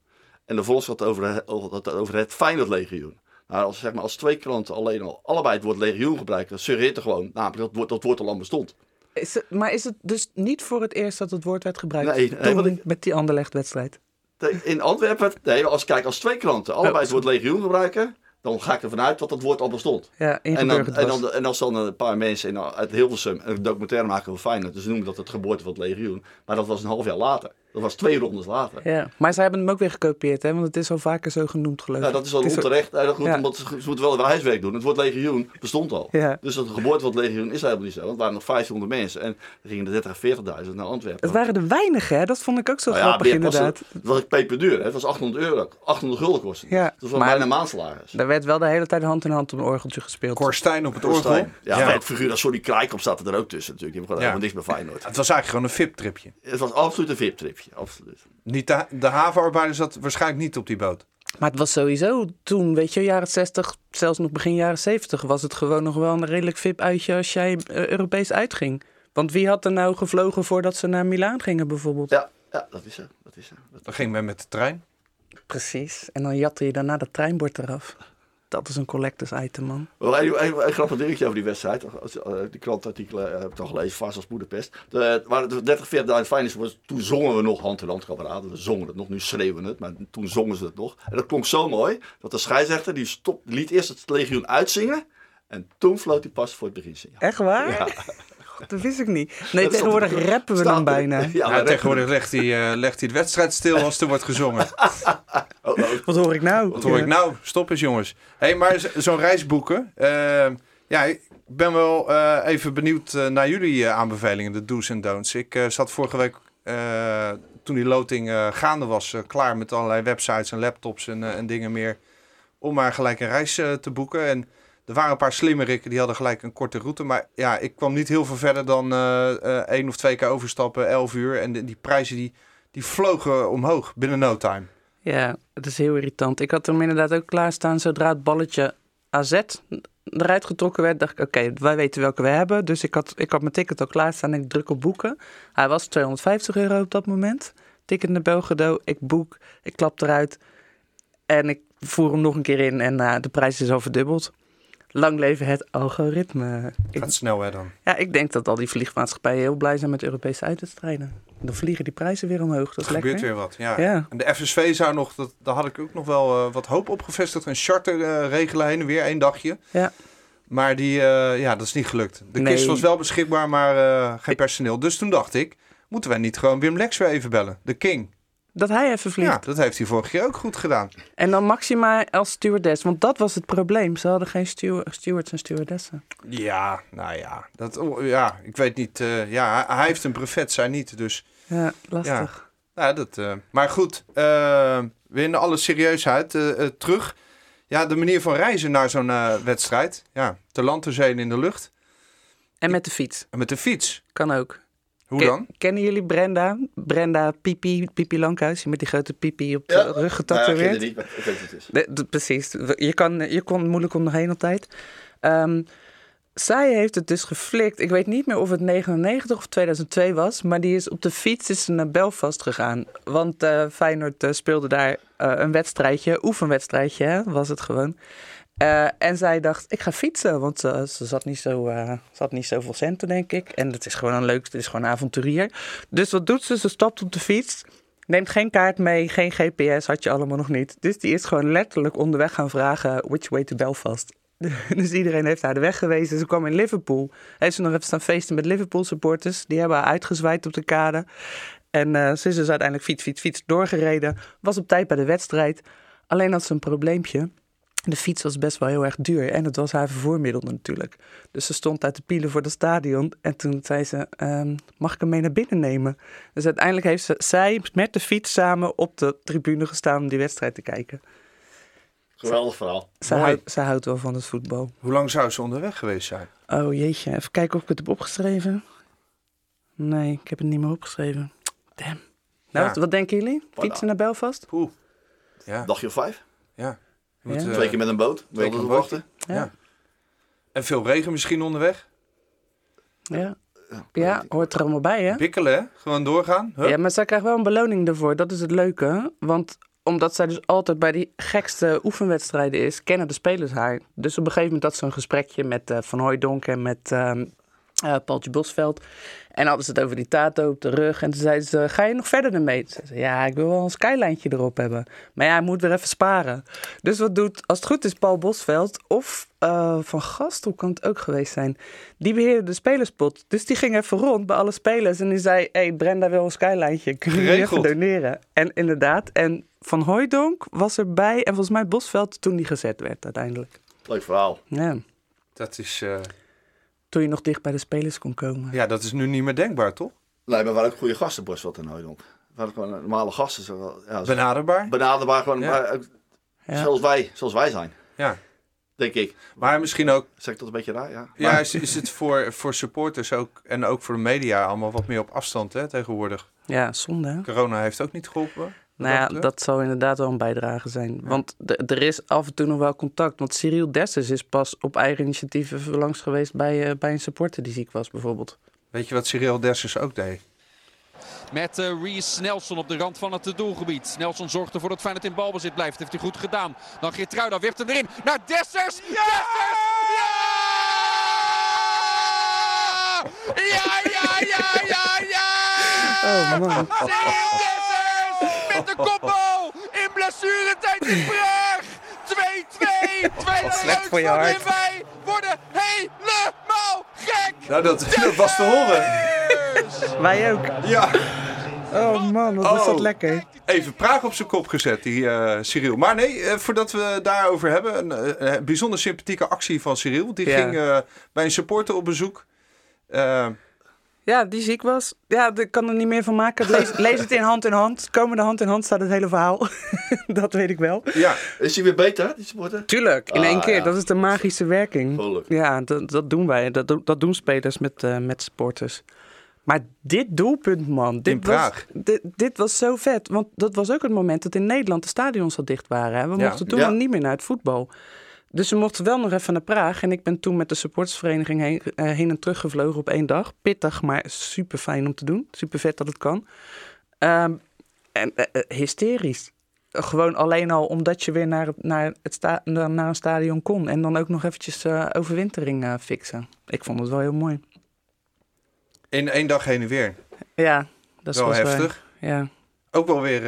En de Volkskrant over, over, het- over het Feyenoord legioen. Nou, als, zeg maar, als twee kranten alleen al allebei het woord legioen gebruiken, dan suggereert er gewoon namelijk dat het woord, dat woord al bestond. Is het, maar is het dus niet voor het eerst dat het woord werd gebruikt? Nee, nee, Toen want ik- met die Anderlecht-wedstrijd. De- In Antwerpen, nee, als, kijk, als twee kranten allebei Oh, het woord legioen gebruiken, dan ga ik ervan uit dat dat woord al bestond. Ja, En, dan, en, dan, en als dan een paar mensen in, uit Hilversum een documentaire maken over Feyenoord, dus ze noemen dat het geboorte van het legioen. Maar dat was een half jaar later. Dat was twee rondes later. Ja, maar zij hebben hem ook weer gekopieerd, hè? want het is al vaker zo genoemd, geloof ik. Ja, dat is al Het onterecht. Ja, dat goed, Ja. omdat ze, ze moeten wel hun huiswerk doen. Het woord legioen bestond al. Ja. Dus dat geboorte van het legioen is helemaal niet zo. Want er waren nog 500 mensen en er gingen er 30 à 40.000 naar Antwerpen. Het waren er weinig, hè? Dat vond ik ook zo Nou ja, grappig, inderdaad. Het was peperduur. hè. Het was 800 euro. 800 gulden kostte het. Ja, Dat was maar- bijna een maandsalaris. Daar werd wel de hele tijd hand in hand op een orgeltje gespeeld. Korstijn op het orgel. Ja, Ja. het figuur als Sorry Krijkamp staat er ook tussen natuurlijk. Die hebben gewoon Ja. helemaal niks met Feyenoord. Het was eigenlijk gewoon een VIP-tripje. Het was absoluut een VIP-tripje. Absoluut. Niet de, de havenarbeider zat waarschijnlijk niet op die boot. Maar het was sowieso toen, weet je, jaren 60, zelfs nog begin jaren 70, was het gewoon nog wel een redelijk VIP-uitje als jij eh, Europees uitging. Want wie had er nou gevlogen voordat ze naar Milaan gingen, bijvoorbeeld? Ja, ja dat is zo. Dat is zo. Dat- Dan ging men met de trein. Precies. En dan jatte je daarna dat treinbord eraf. Dat is een collectors item, man. Wel een, een, een grappig dingetje over die wedstrijd. Eh, Die krantartikelen eh, heb ik al gelezen, vast als Boedapest. De, het waren de 30, 40.000 Feyenoorders. Toen zongen we nog hand in hand kameraden. We zongen het nog, nu schreeuwen we het. Maar toen zongen ze het nog. En dat klonk zo mooi, dat de scheidsrechter die stop, liet eerst het legioen uitzingen. En toen floot hij pas voor het begin zingen. Echt waar? Ja. Dat wist ik niet. Nee, Dat tegenwoordig stond- rappen we dan bijna. Ja, maar tegenwoordig legt hij, eh, legt hij de wedstrijd stil als er wordt gezongen. Oh, oh. Wat hoor ik nou? Wat hoor ik nou? Stop eens jongens. hey, maar zo'n reis boeken. eh, ja, ik ben wel eh, even benieuwd eh, naar jullie aanbevelingen, de do's en don'ts. Ik eh, zat vorige week, eh, toen die loting eh, gaande was, eh, klaar met allerlei websites en laptops en, eh, en dingen meer. Om maar gelijk een reis eh, te boeken. En er waren een paar slimmerikken, die hadden gelijk een korte route. Maar ja, ik kwam niet heel veel verder dan eh, eh, één of twee keer overstappen, elf uur. En die prijzen die, die vlogen omhoog binnen no time. Ja, het is heel irritant. Ik had hem inderdaad ook klaarstaan zodra het balletje AZ eruit getrokken werd. Dacht ik, oké, wij weten welke we hebben. Dus ik had, ik had mijn ticket al klaarstaan en ik druk op boeken. Hij was 250 euro op dat moment. Ticket naar Belgrado, ik boek, ik klap eruit. En ik voer hem nog een keer in en eh, de prijs is al verdubbeld. Lang leven het algoritme. Ik, Gaat snel hè dan. ja, ik denk dat al die vliegmaatschappijen heel blij zijn met Europese uitwedstrijden. Dan vliegen die prijzen weer omhoog. Dat is Er gebeurt weer wat. Ja. Ja. En de FSV zou nog, dat, daar had ik ook nog wel eh, wat hoop op gevestigd. Een charter regelen heen en weer, één dagje. Ja. Maar die, eh, ja, dat is niet gelukt. De Nee. kist was wel beschikbaar, maar eh, geen personeel. Dus toen dacht ik, moeten wij niet gewoon Wim Lex weer even bellen? De King. Dat hij even vliegt. Ja, dat heeft hij vorige keer ook goed gedaan. En dan Maxima als stewardess, want dat was het probleem. Ze hadden geen stew- stewards en stewardessen. Ja, nou ja. Dat, oh, ja, ik weet niet. eh, ja, hij heeft een brevet, zij niet. Dus Ja, lastig. Ja, dat, eh, maar goed, eh, weer in alle serieusheid terug. Ja, de manier van reizen naar zo'n wedstrijd. Ja, te land, te zee en in de lucht. En met de fiets. En met de fiets. Kan ook. Hoe Ken- dan? Kennen jullie Brenda? Brenda Pipi, Pipi Lankhuis, met die grote pipi op de Ja. rug Nou ja, ik ken getatoeëerd. het niet, maar ik weet wat het is. De- de- precies. Je, kan, je kon moeilijk om nog heen altijd. Ehm, zij heeft het dus geflikt. Ik weet niet meer of het 99 of 2002 was. Maar die is op de fiets is ze naar Belfast gegaan. Want eh, Feyenoord eh, speelde daar eh, een wedstrijdje. Oefenwedstrijdje hè, was het gewoon. Eh, en zij dacht, ik ga fietsen. Want ze, ze zat, niet zo, eh, ze had niet zoveel centen, denk ik. En het is gewoon een leuk, het is gewoon een avonturier. Dus wat doet ze? Ze stapt op de fiets. Neemt geen kaart mee, geen GPS, had je allemaal nog niet. Dus die is gewoon letterlijk onderweg gaan vragen, which way to Belfast? dus iedereen heeft haar de weg gewezen. Ze kwam in Liverpool. Heeft ze nog even staan feesten met Liverpool supporters. Die hebben haar uitgezwaaid op de kade. En eh, ze is dus uiteindelijk fiets, fiets, fiets doorgereden. Was op tijd bij de wedstrijd. Alleen had ze een probleempje. De fiets was best wel heel erg duur en het was haar vervoermiddel natuurlijk. Dus ze stond uit de pielen voor het stadion en toen zei ze, ehm, mag ik hem mee naar binnen nemen? Dus uiteindelijk heeft ze, zij met de fiets samen op de tribune gestaan om die wedstrijd te kijken. Geweldig verhaal. Ze, houdt, ze houdt wel van het voetbal. Hoe lang zou ze onderweg geweest zijn? Oh jeetje, even kijken of ik het heb opgeschreven. Nee, ik heb het niet meer opgeschreven. Damn. Nou, Ja. wat, wat denken jullie? Fietsen naar Belfast? Poeh. Ja, Dagje of vijf? ja. Moet, Ja. eh, Twee keer met een boot. twee keer wachten. ja. En veel regen misschien onderweg? Ja. Ja, hoort er allemaal bij hè? Bikkelen, hè? Gewoon doorgaan. Hup. Ja, maar zij krijgt wel een beloning daarvoor. Dat is het leuke. Want omdat zij dus altijd bij die gekste oefenwedstrijden is, kennen de spelers haar. Dus op een gegeven moment had ze een gesprekje met eh, Van Hooijdonk en met ehm eh, Paultje Bosveld. En hadden ze het over die tato op de rug. En toen zei ze, ga je nog verder ermee? Ze zei, ja, ik wil wel een skylijntje erop hebben. Maar ja, hij moet weer even sparen. Dus wat doet, als het goed is, Paul Bosveld of eh, Van Gastel kan het ook geweest zijn. Die beheerde de spelerspot. Dus die ging even rond bij alle spelers. En die zei, hé, hey, Brenda wil een skylijntje. Kunnen jullie even doneren? En inderdaad, en Van Hooijdonk was erbij. En volgens mij Bosveld toen die gezet werd uiteindelijk. Leuk verhaal. Ja, Dat is, eh, toen je nog dicht bij de spelers kon komen. ja, dat is nu niet meer denkbaar, toch? Nee, maar waren ook goede gasten, Bosveld en Hooydonk. We waren gewoon normale gasten. Zo, wel- ja, zo- Benaderbaar. benaderbaar gewoon. Ja. Ja. Zoals, wij, zoals wij zijn, Ja. denk ik. Maar misschien ook, Zeg ik dat een beetje raar? Ja. ja, Maar- is, is het voor, voor supporters ook en ook voor de media allemaal wat meer op afstand hè, tegenwoordig? Ja, zonde? Corona heeft ook niet geholpen. Nou ja, dat zal inderdaad wel een bijdrage zijn. Want er is af en toe nog wel contact. Want Cyril Dessers is pas op eigen initiatief even langs geweest bij, eh, bij een supporter die ziek was bijvoorbeeld. Weet je wat Cyril Dessers ook deed? Met eh Reese Nelson op de rand van het doelgebied. Nelson zorgt ervoor dat Feyenoord in balbezit blijft. Heeft hij goed gedaan. Dan Geertruida werpt hem erin. Naar Dessers. Dessers! Ja! Ja, ja, ja, ja, ja! Oh man. Cyril Dessers met de kopbal in blessuretijd in Praag. 2-2. Tweede slecht voor je leuk, hart. En wij worden helemaal gek. Nou, dat, dat was te horen. Wij ook. Ja, Oh man, wat was Oh. dat lekker. even Praag op zijn kop gezet, die eh, Cyril. Maar nee, eh, voordat we het daarover hebben, een eh, bijzonder sympathieke actie van Cyril. Die Ja. ging eh, bij een supporter op bezoek. Ja, die ziek was. Ja, ik kan er niet meer van maken. Lees, lees het in hand in hand. Komende hand in hand staat het hele verhaal. dat weet ik wel. ja, Is hij weer beter, die supporter? Tuurlijk, in Ah, één keer. ja. Dat is de magische werking. Ja, dat, dat doen wij. Dat, doen- dat doen spelers met, eh, met supporters. Maar dit doelpunt, man. Dit was. Dit, dit was zo vet. Want dat was ook het moment dat in Nederland de stadions al dicht waren. Hè? We Ja. mochten toen Ja. niet meer naar het voetbal. Dus we mochten wel nog even naar Praag. En ik ben toen met de supportersvereniging heen, eh, heen en terug gevlogen op één dag. Pittig, maar super fijn om te doen. Super vet dat het kan. Ehm, en eh, eh, hysterisch. Gewoon alleen al omdat je weer naar, naar, het sta, naar een stadion kon. En dan ook nog eventjes overwintering fixen. Ik vond het wel heel mooi. in één dag heen en weer. Ja, dat is Wel heftig. ja. Ook wel weer,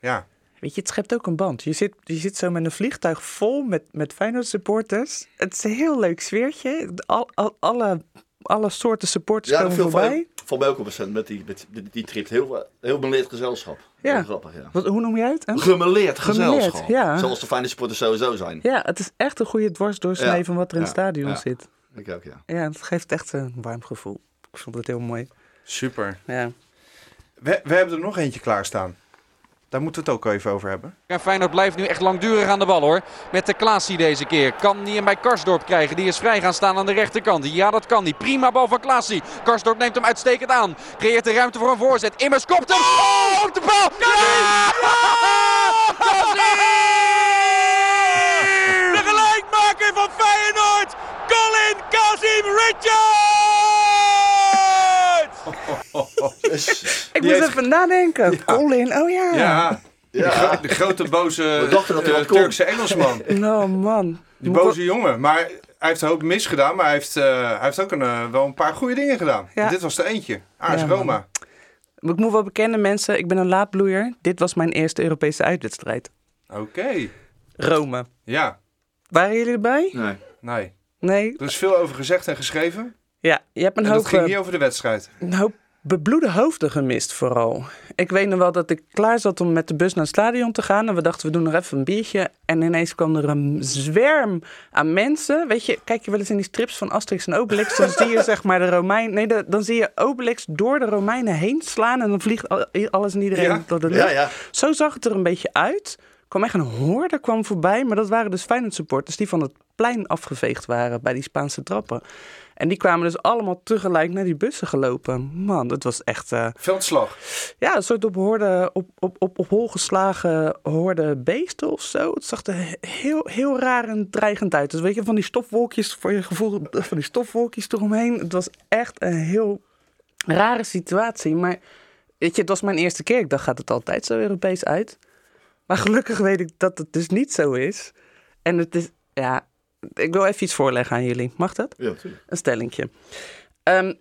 ja. Weet je, het schept ook een band. Je zit, je zit zo met een vliegtuig vol met, met Feyenoord supporters. Het is een heel leuk sfeertje. Al, al- alle, alle soorten supporters Ja, komen voorbij. van, mij ook op een met die, met die, die trip. Heel, heel beleerd gezelschap. Ja. Heel grappig, ja. Wat, hoe noem je het? hè? Gemeleerd Gemeleerd, gezelschap. ja. Zoals de fijne supporters sowieso zijn. Ja, het is echt een goede dwarsdoorsnee Ja, van wat er in het stadion ja. zit. Ik ook, ja. Ja, het geeft echt een warm gevoel. Ik vond het heel mooi. Super. Ja. We, we hebben er nog eentje klaarstaan. Daar moeten we het ook even over hebben. En Feyenoord blijft nu echt langdurig aan de bal hoor. Met de Klaasie deze keer. Kan die hem bij Karsdorp krijgen. Die is vrij gaan staan aan de rechterkant. Ja, dat kan niet. Prima bal van Klaasie. Karsdorp neemt hem uitstekend aan. Creëert de ruimte voor een voorzet. Immers kopt hem. Oh, op de bal. Ja! De gelijkmaker van Feyenoord. Colin Kazim Richards! Ik moest even nadenken. Colin, oh ja. Ja, Ja. De, gro- de grote boze eh. Turkse Engelsman. Oh man. Die boze jongen. Maar hij heeft een hoop misgedaan. Maar hij heeft, eh, hij heeft ook een, eh, wel een paar goede dingen gedaan. Ja. Dit was er eentje. Ja, man. Roma. Ik moet wel bekennen mensen, ik ben een laadbloeier. Dit was mijn eerste Europese uitwedstrijd. Oké. Rome. Ja. Waren jullie erbij? Nee. Nee. Nee. Er is veel over gezegd en geschreven. Ja, je hebt een En hoop, dat ging niet over de wedstrijd. een hoop bebloede hoofden gemist vooral. Ik weet nog wel dat ik klaar zat om met de bus naar het stadion te gaan. En we dachten, we doen nog even een biertje. En ineens kwam er een zwerm aan mensen. Weet je, kijk je wel eens in die strips van Asterix en Obelix. Dan zie je zeg maar de Romein... Nee, de- dan zie je Obelix door de Romeinen heen slaan. En dan vliegt al- alles en iedereen Ja. door de lucht. Ja, ja. Zo zag het er een beetje uit. Er kwam echt een hoorde kwam voorbij. Maar dat waren dus Feyenoord supporters die van het plein afgeveegd waren bij die Spaanse trappen. En die kwamen dus allemaal tegelijk naar die bussen gelopen. Man, dat was echt... eh, Veldslag. ja, een soort op, hoorde, op, op, op, op hol geslagen hoorde beesten of zo. Het zag er he- heel, heel raar en dreigend uit. Dus weet je, van die stofwolkjes, voor je gevoel, van die stofwolkjes eromheen. Het was echt een heel rare situatie. Maar weet je, het was mijn eerste keer. Ik dacht, gaat het altijd zo Europees uit? Maar gelukkig weet ik dat het dus niet zo is. En het is, ja, ik wil even iets voorleggen aan jullie. Mag dat? Ja, natuurlijk. Een stellingje. Ehm,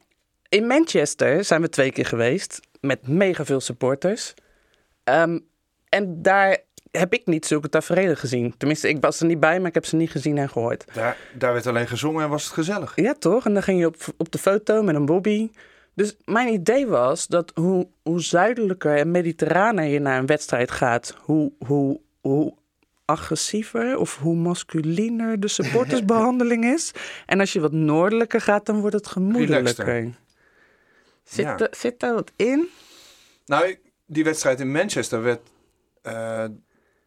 in Manchester zijn we twee keer geweest met mega veel supporters. Ehm, en daar heb ik niet zulke tafereelen gezien. Tenminste, ik was er niet bij, maar ik heb ze niet gezien en gehoord. Daar, daar werd alleen gezongen en was het gezellig. Ja, toch? En dan ging je op, op de foto met een bobby. Dus mijn idee was dat hoe, hoe zuidelijker en mediterraner je naar een wedstrijd gaat, hoe, hoe, hoe agressiever of hoe masculiner de supportersbehandeling is. En als je wat noordelijker gaat, dan wordt het gemoedelijker. Relaxter. Zit, Ja. er, zit daar wat in? Nou, die wedstrijd in Manchester werd... eh,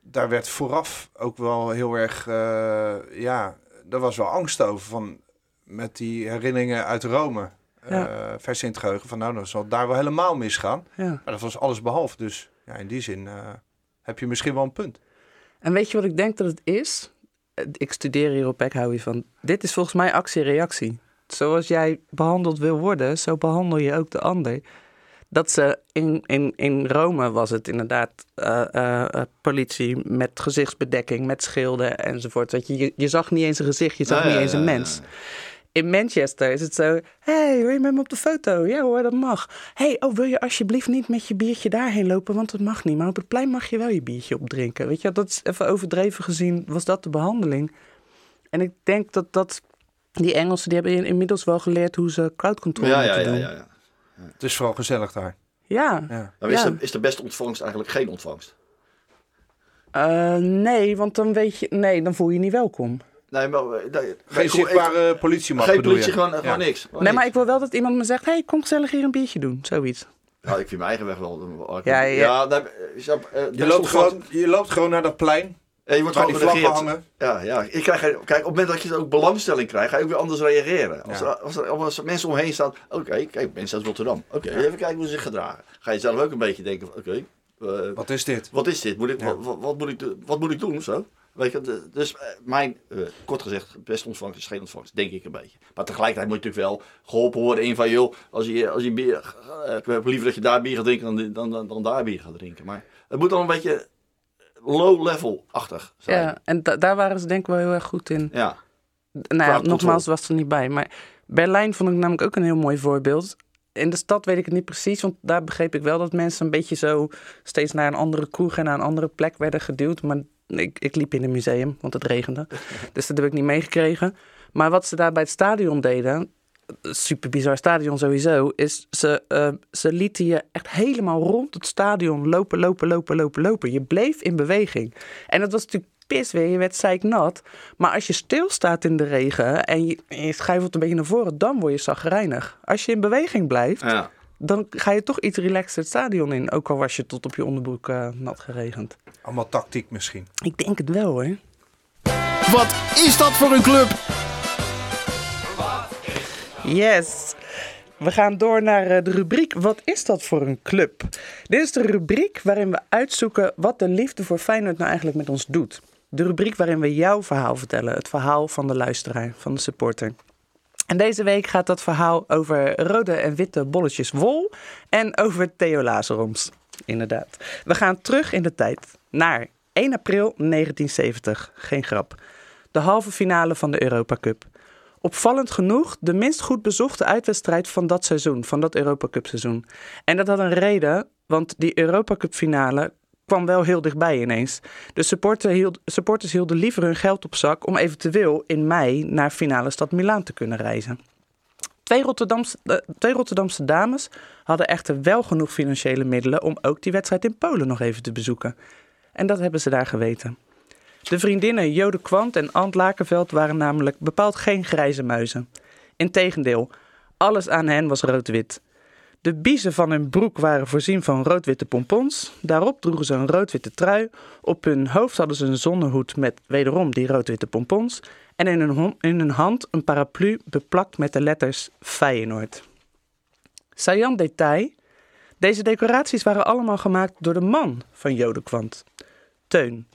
daar werd vooraf ook wel heel erg... eh, ja, daar was wel angst over. Van, met die herinneringen uit Rome. Ja. eh vers in het geheugen. Van nou, dan zal daar wel helemaal misgaan. Ja. Maar dat was alles behalve. Dus ja, in die zin heb je misschien wel een punt. En weet je wat ik denk dat het is? Ik studeer hier op je van. Dit is volgens mij actie-reactie. Zoals jij behandeld wil worden, zo behandel je ook de ander. Dat ze in, in, in Rome was het inderdaad eh, eh, eh, politie met gezichtsbedekking, met schilden enzovoort. Weet je, je, je zag niet eens een gezicht, je zag niet ja, eens een ja, ja, mens. In Manchester is het zo, hey, wil je met me op de foto? Ja hoor, dat mag. hey, oh, wil je alsjeblieft niet met je biertje daarheen lopen, want dat mag niet. Maar op het plein mag je wel je biertje opdrinken. Weet je, dat is even overdreven gezien, was dat de behandeling. En ik denk dat, dat die Engelsen, die hebben in- inmiddels wel geleerd hoe ze crowd control Ja, ja, moeten ja, doen. ja, ja. Het is vooral gezellig daar. Ja. Ja. Nou, is, Ja. de, is de beste ontvangst eigenlijk geen ontvangst? Eh, nee, want dan weet je, nee, dan voel je je niet welkom. Nee, maar... eh, Geen ik- zichtbare politiemacht Geen bedoel politie, je? gewoon, gewoon Ja. niks. Gewoon Nee, maar niks. ik wil wel dat iemand me zegt, hey, kom gezellig hier een biertje doen. Zoiets. Ja, ik vind mijn eigen weg wel... Ja, ja. nee, snap, eh, Je loopt, gewoon, je loopt gewoon naar dat plein. Ja, je wordt gewoon vlaggen genegeerd. hangen. Ja, ja. Ik krijg, kijk, op het moment dat je ook belangstelling krijgt, ga je ook weer anders reageren. Als, Ja. er, als, er, als er mensen omheen staan, oké, kijk, mensen uit Rotterdam. Oké, even kijken hoe ze zich gedragen. Ga je zelf ook een beetje denken, van, oké, eh, Wat is dit? wat is dit? Moet ik, Ja. wat, wat, moet ik, wat moet ik doen of zo? Weet je, de- dus eh, mijn, eh, kort gezegd, beste ontvangst is geen ontvangst, denk ik een beetje. Maar tegelijkertijd moet je natuurlijk wel geholpen worden in van, joh, als je, als je bier, eh, ik heb liever dat je daar bier gaat drinken dan, dan, dan, dan daar bier gaat drinken. Maar het moet dan een beetje low-level-achtig zijn. Ja, en da- daar waren ze denk ik wel heel erg goed in. ja. Nou ja, nogmaals was er niet bij. Maar Berlijn vond ik namelijk ook een heel mooi voorbeeld. In de stad weet ik het niet precies, want daar begreep ik wel dat mensen een beetje zo steeds naar een andere kroeg en naar een andere plek werden geduwd. Maar ik, ik liep in een museum, want het regende. dus dat heb ik niet meegekregen. Maar wat ze daar bij het stadion deden, super bizar stadion sowieso, is ze, eh, ze lieten je echt helemaal rond het stadion lopen, lopen, lopen, lopen, lopen. Je bleef in beweging. En dat was natuurlijk pis weer, je werd zeiknat. Maar als je stilstaat in de regen en je, je een beetje naar voren, dan word je zagrijnig. Als je in beweging blijft, Ja. Dan ga je toch iets relaxed het stadion in. Ook al was je tot op je onderbroek uh, nat geregend. Allemaal tactiek misschien. Ik denk het wel hoor. Wat is dat voor een club? Yes. We gaan door naar eh, de rubriek Wat is dat voor een club? Dit is de rubriek waarin we uitzoeken wat de liefde voor Feyenoord nou eigenlijk met ons doet. De rubriek waarin we jouw verhaal vertellen. Het verhaal van de luisteraar, van de supporter. En deze week gaat dat verhaal over rode en witte bolletjes wol en over Theo Lazaroms. Inderdaad. We gaan terug in de tijd naar 1 april 1970. Geen grap. De halve finale van de Europa Cup. Opvallend genoeg de minst goed bezochte uitwedstrijd van dat seizoen, van dat Europa Cup seizoen. En dat had een reden, want die Europa Cup finale kwam wel heel dichtbij ineens. De supporters hielden liever hun geld op zak om eventueel in mei naar finale stad Milaan te kunnen reizen. Twee Rotterdamse, uh, twee Rotterdamse dames hadden echter wel genoeg financiële middelen om ook die wedstrijd in Polen nog even te bezoeken. En dat hebben ze daar geweten. De vriendinnen Jode Kwant en Ant Lakenveld waren namelijk bepaald geen grijze muizen. Integendeel, alles aan hen was rood-wit. De biezen van hun broek waren voorzien van rood-witte pompons. Daarop droegen ze een rood-witte trui. Op hun hoofd hadden ze een zonnehoed met wederom die rood-witte pompons. En in hun, in hand een paraplu beplakt met de letters Feyenoord. Saillant detail. Deze decoraties waren allemaal gemaakt door de man van Jodekwant, Teun.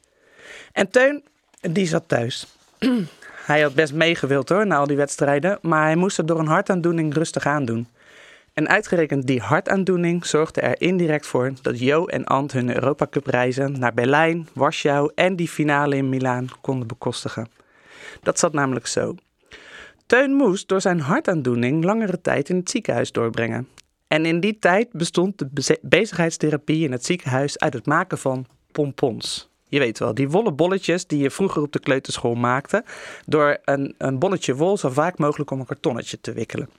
En Teun, die zat thuis. hij had best meegewild hoor, na al die wedstrijden, maar hij moest het door een hartaandoening rustig aandoen. En uitgerekend die hartaandoening zorgde er indirect voor dat Jo en Ant hun Europa Cup reizen naar Berlijn, Warschau en die finale in Milaan konden bekostigen. Dat zat namelijk zo. Teun moest door zijn hartaandoening langere tijd in het ziekenhuis doorbrengen. En in die tijd bestond de bezigheidstherapie in het ziekenhuis uit het maken van pompons. Je weet wel, die wollen bolletjes die je vroeger op de kleuterschool maakte, door een, een bolletje wol zo vaak mogelijk om een kartonnetje te wikkelen.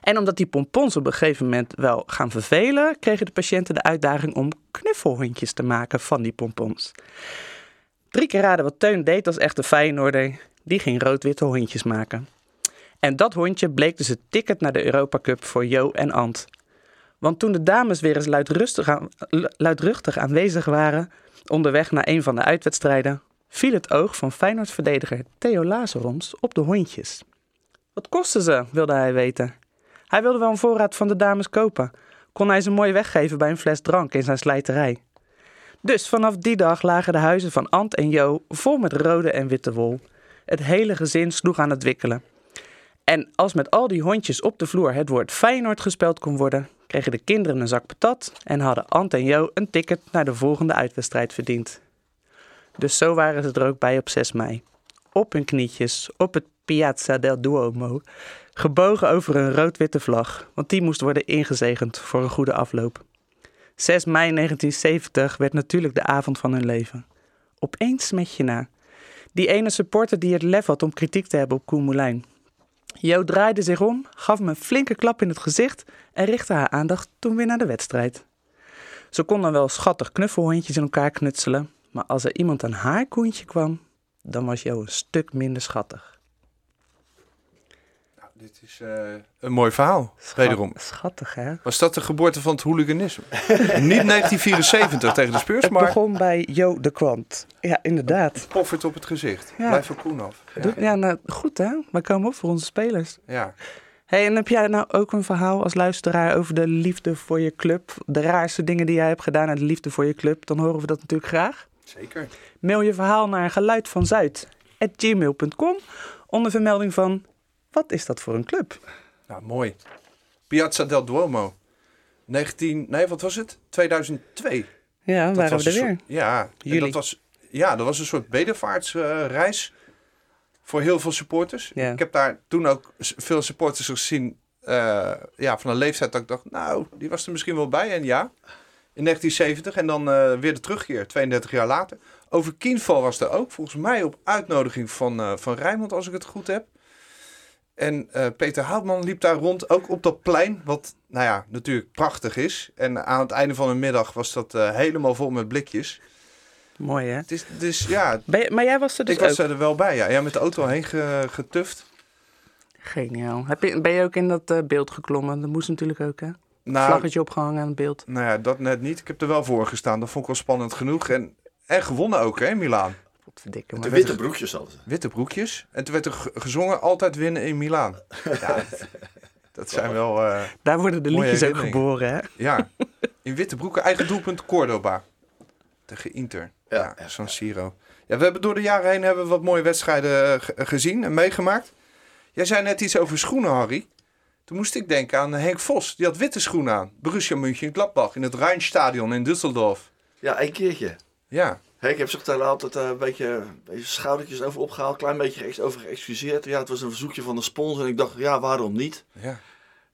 En omdat die pompons op een gegeven moment wel gaan vervelen, kregen de patiënten de uitdaging om knuffelhondjes te maken van die pompons. Drie keer raden wat Teun deed als echte Feyenoorder. Die ging rood-witte hondjes maken. En dat hondje bleek dus het ticket naar de Europa Cup voor Jo en Ant. Want toen de dames weer eens luidruchtig, aan, luidruchtig aanwezig waren, onderweg naar een van de uitwedstrijden, viel het oog van Feyenoord-verdediger Theo Lazaroms op de hondjes. Wat kosten ze, wilde hij weten. Hij wilde wel een voorraad van de dames kopen. Kon hij ze mooi weggeven bij een fles drank in zijn slijterij. Dus vanaf die dag lagen de huizen van Ant en Jo vol met rode en witte wol. Het hele gezin sloeg aan het wikkelen. En als met al die hondjes op de vloer het woord Feyenoord gespeld kon worden, kregen de kinderen een zak patat en hadden Ant en Jo een ticket naar de volgende uitwedstrijd verdiend. Dus zo waren ze er ook bij op 6 mei. Op hun knietjes, op het Piazza del Duomo, gebogen over een rood-witte vlag, want die moest worden ingezegend voor een goede afloop. 6 mei 1970 werd natuurlijk de avond van hun leven. Opeens met je na. Die ene supporter die het lef had om kritiek te hebben op Koen Moulijn. Jo draaide zich om, gaf me een flinke klap in het gezicht en richtte haar aandacht toen weer naar de wedstrijd. Ze kon dan wel schattig knuffelhondjes in elkaar knutselen, maar als er iemand aan haar koentje kwam, dan was Jo een stuk minder schattig. Dit is uh, een mooi verhaal, Schat, wederom. Schattig, hè? Was dat de geboorte van het hooliganisme? Niet 1974 tegen de Spurs, het maar... Het begon bij Jo de Kwant. Ja, inderdaad. Poffert op het gezicht. Ja. Blijf van Koen af. Ja, ja nou, goed hè. We komen op voor onze spelers. Ja. Hey, en heb jij nou ook een verhaal als luisteraar over de liefde voor je club? De raarste dingen die jij hebt gedaan uit de liefde voor je club? Dan horen we dat natuurlijk graag. Zeker. Mail je verhaal naar geluidvanzuid.gmail.com onder vermelding van... Wat is dat voor een club? Nou, mooi. Piazza del Duomo. 19... Nee, wat was het? 2002. Ja, dat waren we er weer. Soort, ja, dat was, ja, dat was een soort bedevaartsreis voor heel veel supporters. Ja. Ik heb daar toen ook veel supporters gezien uh, ja, van een leeftijd dat ik dacht, nou, die was er misschien wel bij. En ja, in 1970 en dan uh, weer de terugkeer, 32 jaar later. Over Kienval was er ook, volgens mij op uitnodiging van, uh, van Rijnmond, als ik het goed heb. En Peter Houtman liep daar rond, ook op dat plein, wat nou ja, natuurlijk prachtig is. En aan het einde van de middag was dat helemaal vol met blikjes. Mooi hè? Het is, dus ja. Je, maar jij was er dus Ik was er wel bij, ja. Ja, met de auto heen getuft. Geniaal. Heb je, ben je ook in dat uh, beeld geklommen? Dat moest natuurlijk ook hè? Nou, Vlaggetje opgehangen aan het beeld. nou ja, dat net niet. Ik heb er wel voor gestaan. Dat vond ik wel spannend genoeg. En, en gewonnen ook, hè, in Potverdikke, De witte broekjes hadden ze. Witte broekjes. En toen werd er ge- gezongen altijd winnen in Milaan. Ja, dat, dat zijn wel... eh, Daar worden de liedjes ook geboren, hè? ja, in witte broeken. Eigen doelpunt Cordoba. Tegen Inter. Ja, San Siro. Ja, we hebben door de jaren heen hebben we wat mooie wedstrijden eh, ge- gezien en meegemaakt. Jij zei net iets over schoenen, Harry. Toen moest ik denken aan Henk Vos. Die had witte schoenen aan. Borussia Mönchengladbach in het Rijnstadion in Düsseldorf. Ja, één keertje. Ja, Ik heb zich daar altijd eh, een beetje, een beetje schoudertjes over opgehaald, klein beetje over geëxcuseerd. Ja, het was een verzoekje van de sponsor en ik dacht, ja, waarom niet? ja.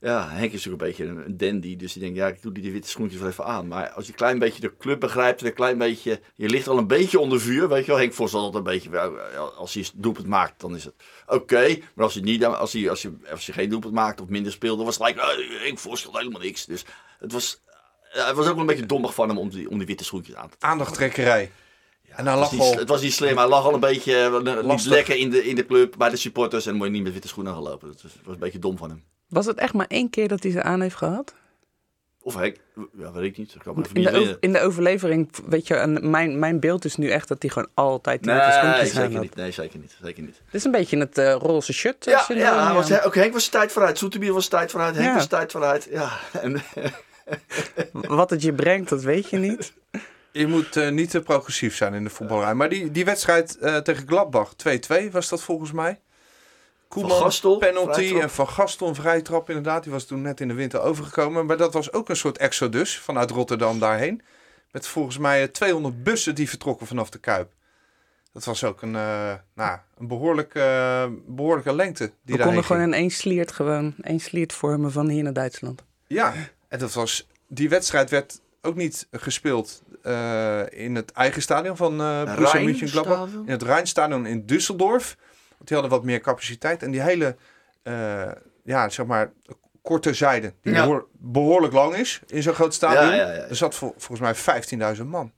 Ja, Henk is natuurlijk een beetje een, dandy, dus die denkt, ja, ik doe die, die witte schoentjes wel even aan. Maar als je een klein beetje de club begrijpt en een klein beetje, je ligt al een beetje onder vuur, weet je wel. Henk Vos altijd een beetje, ja, als hij doelpunt maakt, dan is het oké. maar als hij, niet, als, hij, als, hij, als hij geen doelpunt maakt of minder speelt, dan was het gelijk, eh, Henk Vos helemaal niks. Dus het was, het was ook wel een beetje dommig van hem om die, om die witte schoentjes aan te Aandachttrekkerij. En hij het was, niet, al... het was niet slim. Hij lag al een beetje eh, niet lekker in de, in de club bij de supporters. En moet je niet met witte schoenen gaan lopen. Dat was, was een beetje dom van hem. Was het echt maar één keer dat hij ze aan heeft gehad? Of hij, ja, weet ik niet. Ik kan In niet de, in de overlevering, weet je, en mijn, mijn beeld is nu echt dat hij gewoon altijd die witte Nee, schoentjes aan zeker had. niet. Nee, zeker niet. Zeker niet. Dit is een beetje het eh, roze shirt. Ja, ja, hij was, ja. ook Henk was tijd vooruit. Zoeterbier was tijd vooruit. Henk Ja. was tijd vooruit. Ja, en, Wat het je brengt, dat weet je niet. Je moet eh, niet te progressief zijn in de voetballerij. Maar die, die wedstrijd eh, tegen Gladbach, 2-2 was dat volgens mij. Koeman, Van Gastel, penalty vrijtrap. en Van Gastel een vrije trap inderdaad. Die was toen net in de winter overgekomen. Maar dat was ook een soort exodus vanuit Rotterdam daarheen. Met volgens mij eh, 200 bussen die vertrokken vanaf de Kuip. Dat was ook een, eh, nou, een behoorlijke, eh, behoorlijke lengte die We konden gewoon in één sliert, gewoon één sliert vormen van hier naar Duitsland. Ja, en dat was, die wedstrijd werd ook niet gespeeld eh, in het eigen stadion van eh Borussia Mönchengladbach. In het Rijnstadion in Düsseldorf. Want die hadden wat meer capaciteit. En die hele, eh, ja, zeg maar, korte zijde, die Ja. behoor- behoorlijk lang is in zo'n groot stadion. Ja, ja. Er zat vol- volgens mij 15.000 man.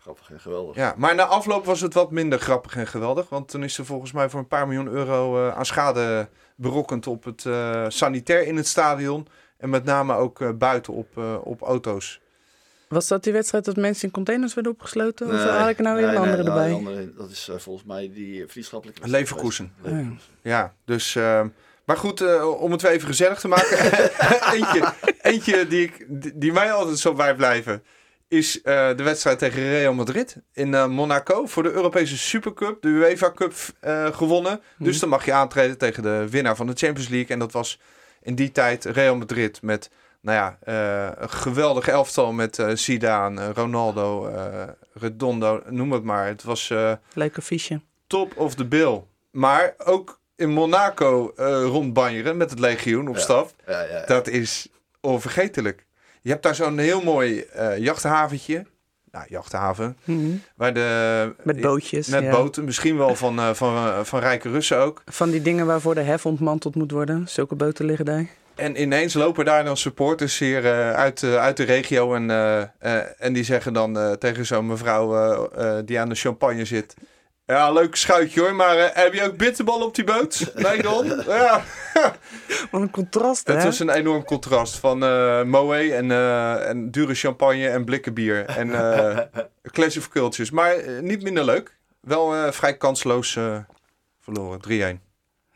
Grappig en geweldig. Ja, maar na afloop was het wat minder grappig en geweldig. Want toen is er volgens mij voor een paar miljoen euro aan schade berokkend op het sanitair in het stadion. En met name ook buiten op, op auto's. Was dat die wedstrijd dat mensen in containers werden opgesloten? of haal ik er nou weer nee, een andere nee, erbij? nou, andere, dat is eh, volgens mij die vriendschappelijke... Leverkusen. Leverkusen. Ja, dus... eh, maar goed, eh, om het weer even gezellig te maken. eentje eentje die, ik, die, die mij altijd zo bijblijven... is eh, de wedstrijd tegen Real Madrid in Monaco... voor de Europese Supercup, de UEFA Cup eh, gewonnen. Dus dan mag je aantreden tegen de winnaar van de Champions League. En dat was in die tijd Real Madrid met... Nou ja, eh, een geweldig elftal met eh Zidane, eh, Ronaldo, eh Redondo, noem het maar. Het was... eh, Leuke fiche. top of the bill. Maar ook in Monaco eh rondbanjeren met het legioen op Ja. stap. Ja, ja, ja. Dat is onvergetelijk. Je hebt daar zo'n heel mooi eh, jachthaventje. Nou, jachthaven. Mhm. Waar de, Met bootjes. Met ja. boten. Misschien wel van, eh, van, van rijke Russen ook. Van die dingen waarvoor de hef ontmanteld moet worden. Zulke boten liggen daar. En ineens lopen daar dan supporters hier eh, uit, eh, uit de regio. En, eh, en die zeggen dan tegen zo'n mevrouw die aan de champagne zit. Ja, leuk schuitje hoor, maar heb je ook bitterbal op die boot? Nee dan? Ja. Wat een contrast, hè? Het was een enorm contrast van Moe en, en dure champagne en blikken bier. En Clash of Cultures. Maar niet minder leuk. Wel vrij kansloos verloren. 3-1.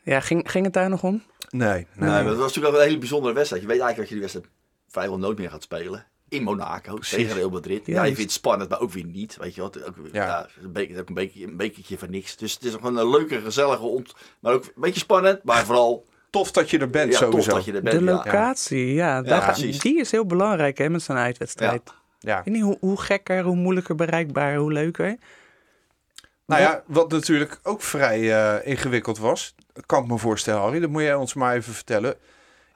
Ja, ging, ging het daar nog om? Nee, nee. Nee, maar dat was natuurlijk ook een hele bijzondere wedstrijd. Je weet eigenlijk dat je die wedstrijd vrijwel nooit meer gaat spelen. In Monaco, tegen Real Madrid. Ja, je vindt het spannend, maar ook weer niet. Weet je wat? Ook, Ja. ja. een, beetje, een, beetje, een bekertje van niks. Dus het is gewoon een leuke, gezellige ont... Maar ook een beetje spannend, maar vooral Tof dat je er bent ja, tof sowieso. dat je er bent. De ja. locatie, ja. daar gaat- precies. die is heel belangrijk hè, met zo'n uitwedstrijd. Ja. Ik weet niet hoe, hoe gekker, hoe moeilijker bereikbaar, hoe leuker. Nou ja, wat natuurlijk ook vrij eh, ingewikkeld was. Kan ik me voorstellen, Harry. Dat moet jij ons maar even vertellen.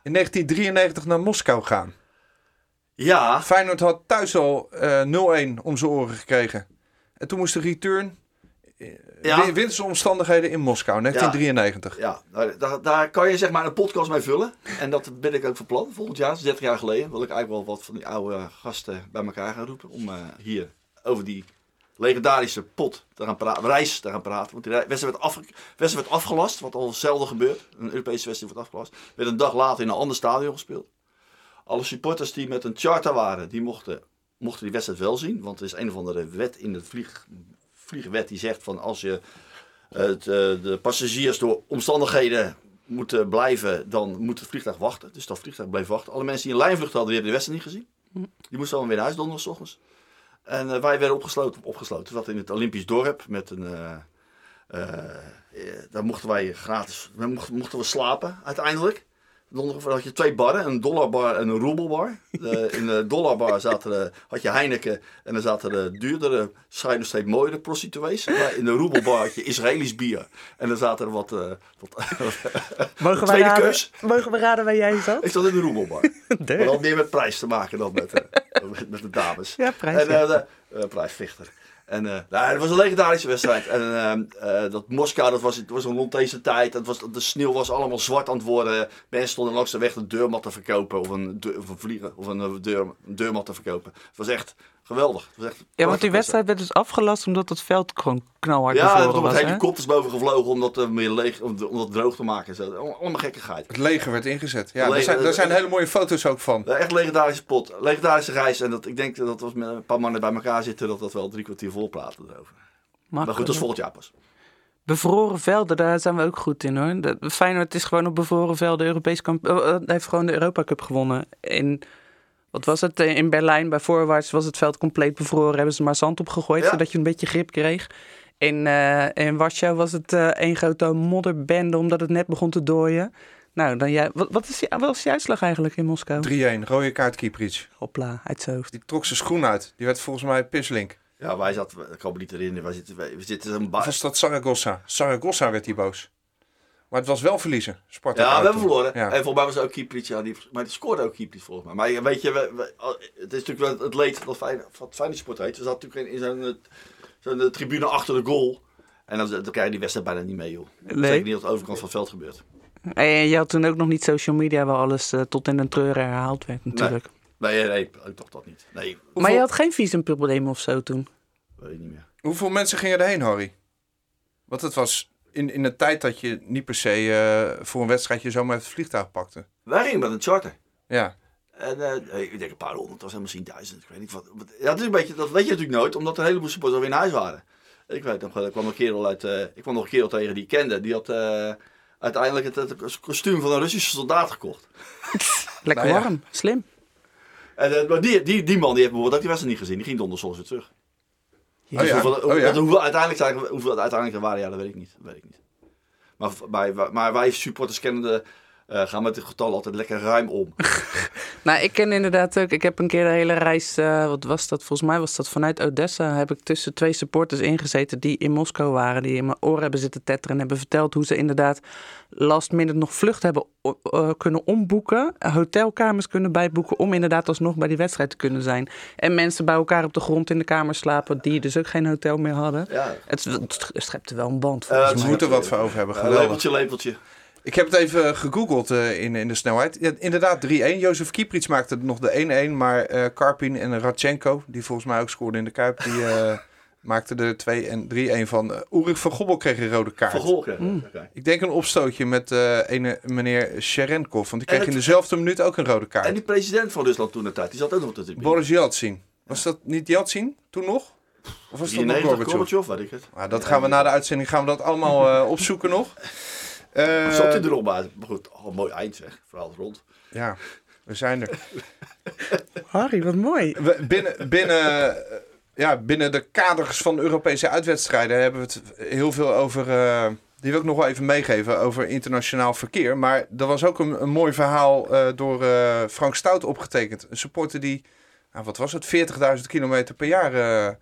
In 1993 naar Moskou gaan. Ja, Feyenoord had thuis al eh 0-1 om zijn oren gekregen. En toen moest de return... eh, Ja. win- Wintersomstandigheden in Moskou, 1993. ja nou, daar, daar kan je zeg maar een podcast mee vullen. En dat ben ik ook van plan. Volgend jaar, 30 jaar geleden, wil ik eigenlijk wel wat van die oude gasten bij elkaar gaan roepen. Om hier over die legendarische pot te gaan praten, reis te gaan praten. Want die wedstrijd werd, afge- wedstrijd werd afgelast, wat al zelden gebeurt. Een Europese wedstrijd wordt afgelast. Werd een dag later in een ander stadion gespeeld. Alle supporters die met een charter waren, die mochten, mochten die wedstrijd wel zien. Want er is een of andere wet in de vlieg, vliegwet die zegt van als je het, eh, de passagiers door omstandigheden moeten blijven, dan moet het vliegtuig wachten. Dus dat vliegtuig bleef wachten. Alle mensen die een lijnvlucht hadden, die hebben de wedstrijd niet gezien. Die moesten allemaal weer naar huis donderdagochtends. En eh, wij werden opgesloten. opgesloten. We in het Olympisch dorp met een... eh, eh, daar mochten wij gratis... mochten, mochten we slapen uiteindelijk. Donderdag had je twee barren, een dollarbar en een roebelbar. De- in de dollarbar zaten de, had je Heineken en dan zaten de duurdere, schijnen steeds mooiere prostituees. Maar in de roebelbar had je Israëlisch bier. En dan zaten er wat... wat Mogen we, Tweede raden, keus. mogen we raden waar jij zat? Ik zat in de roebelbar. Maar dat had meer met prijs te maken dan met, met, de dames. Ja, prijs, En, eh, eh, prijsvechter. En eh, nou, het was een legendarische wedstrijd. En eh, eh, dat Moskou, dat was, het was rond deze tijd. Was, de sneeuw was allemaal zwart aan het worden. Mensen stonden langs de weg een deurmat te verkopen. Of een, deur, of een vliegen. Of een, eh, deur, een deurmat te verkopen. Het was echt geweldig. Het was echt Ja, want die wedstrijd werd dus afgelast omdat het veld gewoon knalhard Ja, was. met hè? helikopters boven gevlogen om dat, eh, meer leeg, om, om dat droog te maken. en Zo. Allemaal gekkigheid. Het leger werd ingezet. Ja, daar zijn, daar zijn hele mooie foto's ook van. Ja, Echt legendarische pot. Legendarische reis. En dat, ik denk dat als met een paar mannen bij elkaar zitten, dat dat wel drie kwartier vol praten erover. Maar goed, dat is volgend jaar pas. Bevroren velden, daar zijn we ook goed in hoor. Feyenoord is gewoon op bevroren velden Europees kampioen. eh, heeft gewoon de Europa Cup gewonnen. In, wat was het? Eh, In Berlijn bij voorwaarts was het veld compleet bevroren. Hebben ze maar zand op gegooid, Ja. zodat je een beetje grip kreeg. In, eh in Warschau was het eh één grote modderbende omdat het net begon te dooien. Nou, dan jij, wat, wat, is die, wat was die uitslag eigenlijk in Moskou? 3-1, rode kaart Kieprits. Hopla, uit zijn hoofd. Die trok zijn schoen uit. Die werd volgens mij pislink. Ja, wij zaten, ik kan me niet herinneren, wij zitten, wij, we zitten een Of was dat Saragossa? Saragossa werd die boos. Maar het was wel verliezen. Sparta Ja, we hebben toen. verloren. Ja. En volgens mij was het ook Kieprits, ja, die, maar die scoorde ook Kieprits volgens mij. Maar weet je, we, we- al- het is natuurlijk wel het leed dat Feyenoord, wat Feyenoord Sport heet. We zaten natuurlijk in zo'n eh, zo'n eh, tribune achter de goal. En dan, dan krijg je die wedstrijd bijna niet mee, joh. Nee. Zeker niet op de overkant van het veld gebeurt. En je had toen ook nog niet social media waar alles eh, tot in een treuren herhaald werd natuurlijk. Nee, nee, nee, ik dacht dat niet. Nee, Maar je had geen visumprobleem of zo toen? weet ik niet meer. Hoeveel mensen gingen erheen, Harry? Want het was in, in de tijd dat je niet per se eh, voor een wedstrijdje zomaar het vliegtuig pakte. Wij gingen met een charter. Ja. En eh, ik denk een paar honderd, was helemaal misschien duizend. Ik weet niet wat. Ja, dat, is een beetje, dat weet je natuurlijk nooit, omdat er een heleboel supporters alweer in huis waren. Ik weet nog, wel, er kwam een kerel uit, eh, ik kwam nog een kerel tegen die ik kende. Die had eh, uiteindelijk het, het kostuum van een Russische soldaat gekocht. Lekker Nou ja. warm, slim. En, maar die, die, die man die heeft bijvoorbeeld ook die wedstrijd niet gezien. Die ging donderdags weer terug. Oh Dus ja. hoeveel, Oh ja. dat- hoeveel uiteindelijk zijn, hoeveel uiteindelijk er waren, ja, dat weet ik niet. Dat weet ik niet. Maar, bij, maar wij supporters kennende eh, gaan met het getal altijd lekker ruim om. Nou, ik ken inderdaad ook. Ik heb een keer de hele reis. eh, wat was dat? Volgens mij was dat vanuit Odessa. Heb ik tussen twee supporters ingezeten die in Moskou waren. Die in mijn oren hebben zitten tetteren. En hebben verteld hoe ze inderdaad last minute nog vlucht hebben eh, kunnen omboeken. Hotelkamers kunnen bijboeken. Om inderdaad alsnog bij die wedstrijd te kunnen zijn. En mensen bij elkaar op de grond in de kamer slapen. Die dus ook geen hotel meer hadden. Ja. Het, het schepte wel een band. We mij. moeten wat voor over hebben. Uh, Geweldig. lepeltje, lepeltje. Ik heb het even gegoogeld eh, in, in de snelheid. Ja, inderdaad, 3-1. Jozef Kieprits maakte nog de 1-1. Maar eh, Karpin en Radchenko, die volgens mij ook scoorden in de Kuip, die eh maakten de 2 en 3-1 van. Uh, Ulrich van Gobbel kreeg een rode kaart. Van Gol kreeg Mm. Ik denk een opstootje met eh ene meneer Sherenkov. Want die kreeg in het- dezelfde minuut ook een rode kaart. En die president van Rusland toen de tijd, die zat ook nog op de tribune. Boris Yeltsin. Was dat niet Yeltsin toen nog? Of was dat nog 93, Gorbachev? Gorbachev, weet ik het. Nou, dat gaan we na de uitzending gaan we dat allemaal eh, opzoeken nog. Eh, Of zat hij erop? Maar goed, al een mooi eind zeg. Verhaal rond. Ja, we zijn er. Harry, wat mooi. We, binnen, binnen, eh, ja, binnen de kaders van Europese uitwedstrijden hebben we het heel veel over. eh, die wil ik nog wel even meegeven over internationaal verkeer. Maar er was ook een, een mooi verhaal eh, door eh, Frank Stout opgetekend. Een supporter die, nou, wat was het, 40.000 kilometer per jaar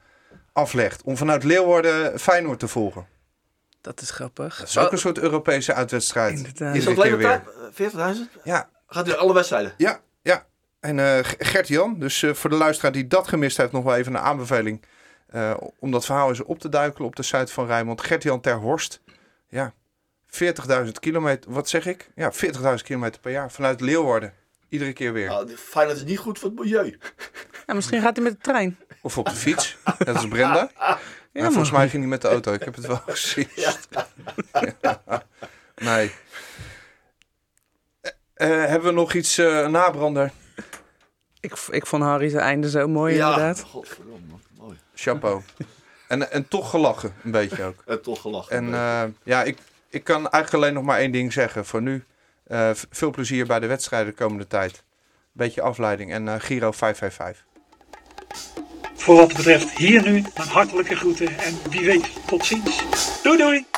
aflegt. Om vanuit Leeuwarden Feyenoord te volgen. Dat is grappig. Dat is ook een soort Europese uitwedstrijd. Inderdaad. Is Iedere dat keer alleen weer. maar 40.000? Ja, Gaat hij alle wedstrijden? Ja, ja. En eh, Gert-Jan, dus eh, voor de luisteraar die dat gemist heeft, nog wel even een aanbeveling. eh, om dat verhaal eens op te duikelen op de site van Rijnmond. Gert-Jan ter Horst. Ja, 40.000 kilometer. Wat zeg ik? Ja, 40.000 kilometer per jaar vanuit Leeuwarden. Iedere keer weer. Nou, Feyenoord is niet goed voor het milieu. Ja, misschien gaat hij met de trein. Of op de fiets. Dat is Brenda. Ja, volgens mij ging hij met de auto. Ik heb het wel gezien. Ja. Nee. Eh, eh, hebben we nog iets, eh, nabrander? Ik, ik vond Harry zijn einde zo mooi ja, inderdaad. godverdomme. Mooi. Chapeau. en, en toch gelachen, een beetje ook. En toch gelachen. En uh, ja, ik, ik kan eigenlijk alleen nog maar één ding zeggen voor nu. Uh, veel plezier bij de wedstrijden de komende tijd. Beetje afleiding en uh, Giro 555. Voor wat betreft hier nu een hartelijke groeten en wie weet tot ziens. Doei doei!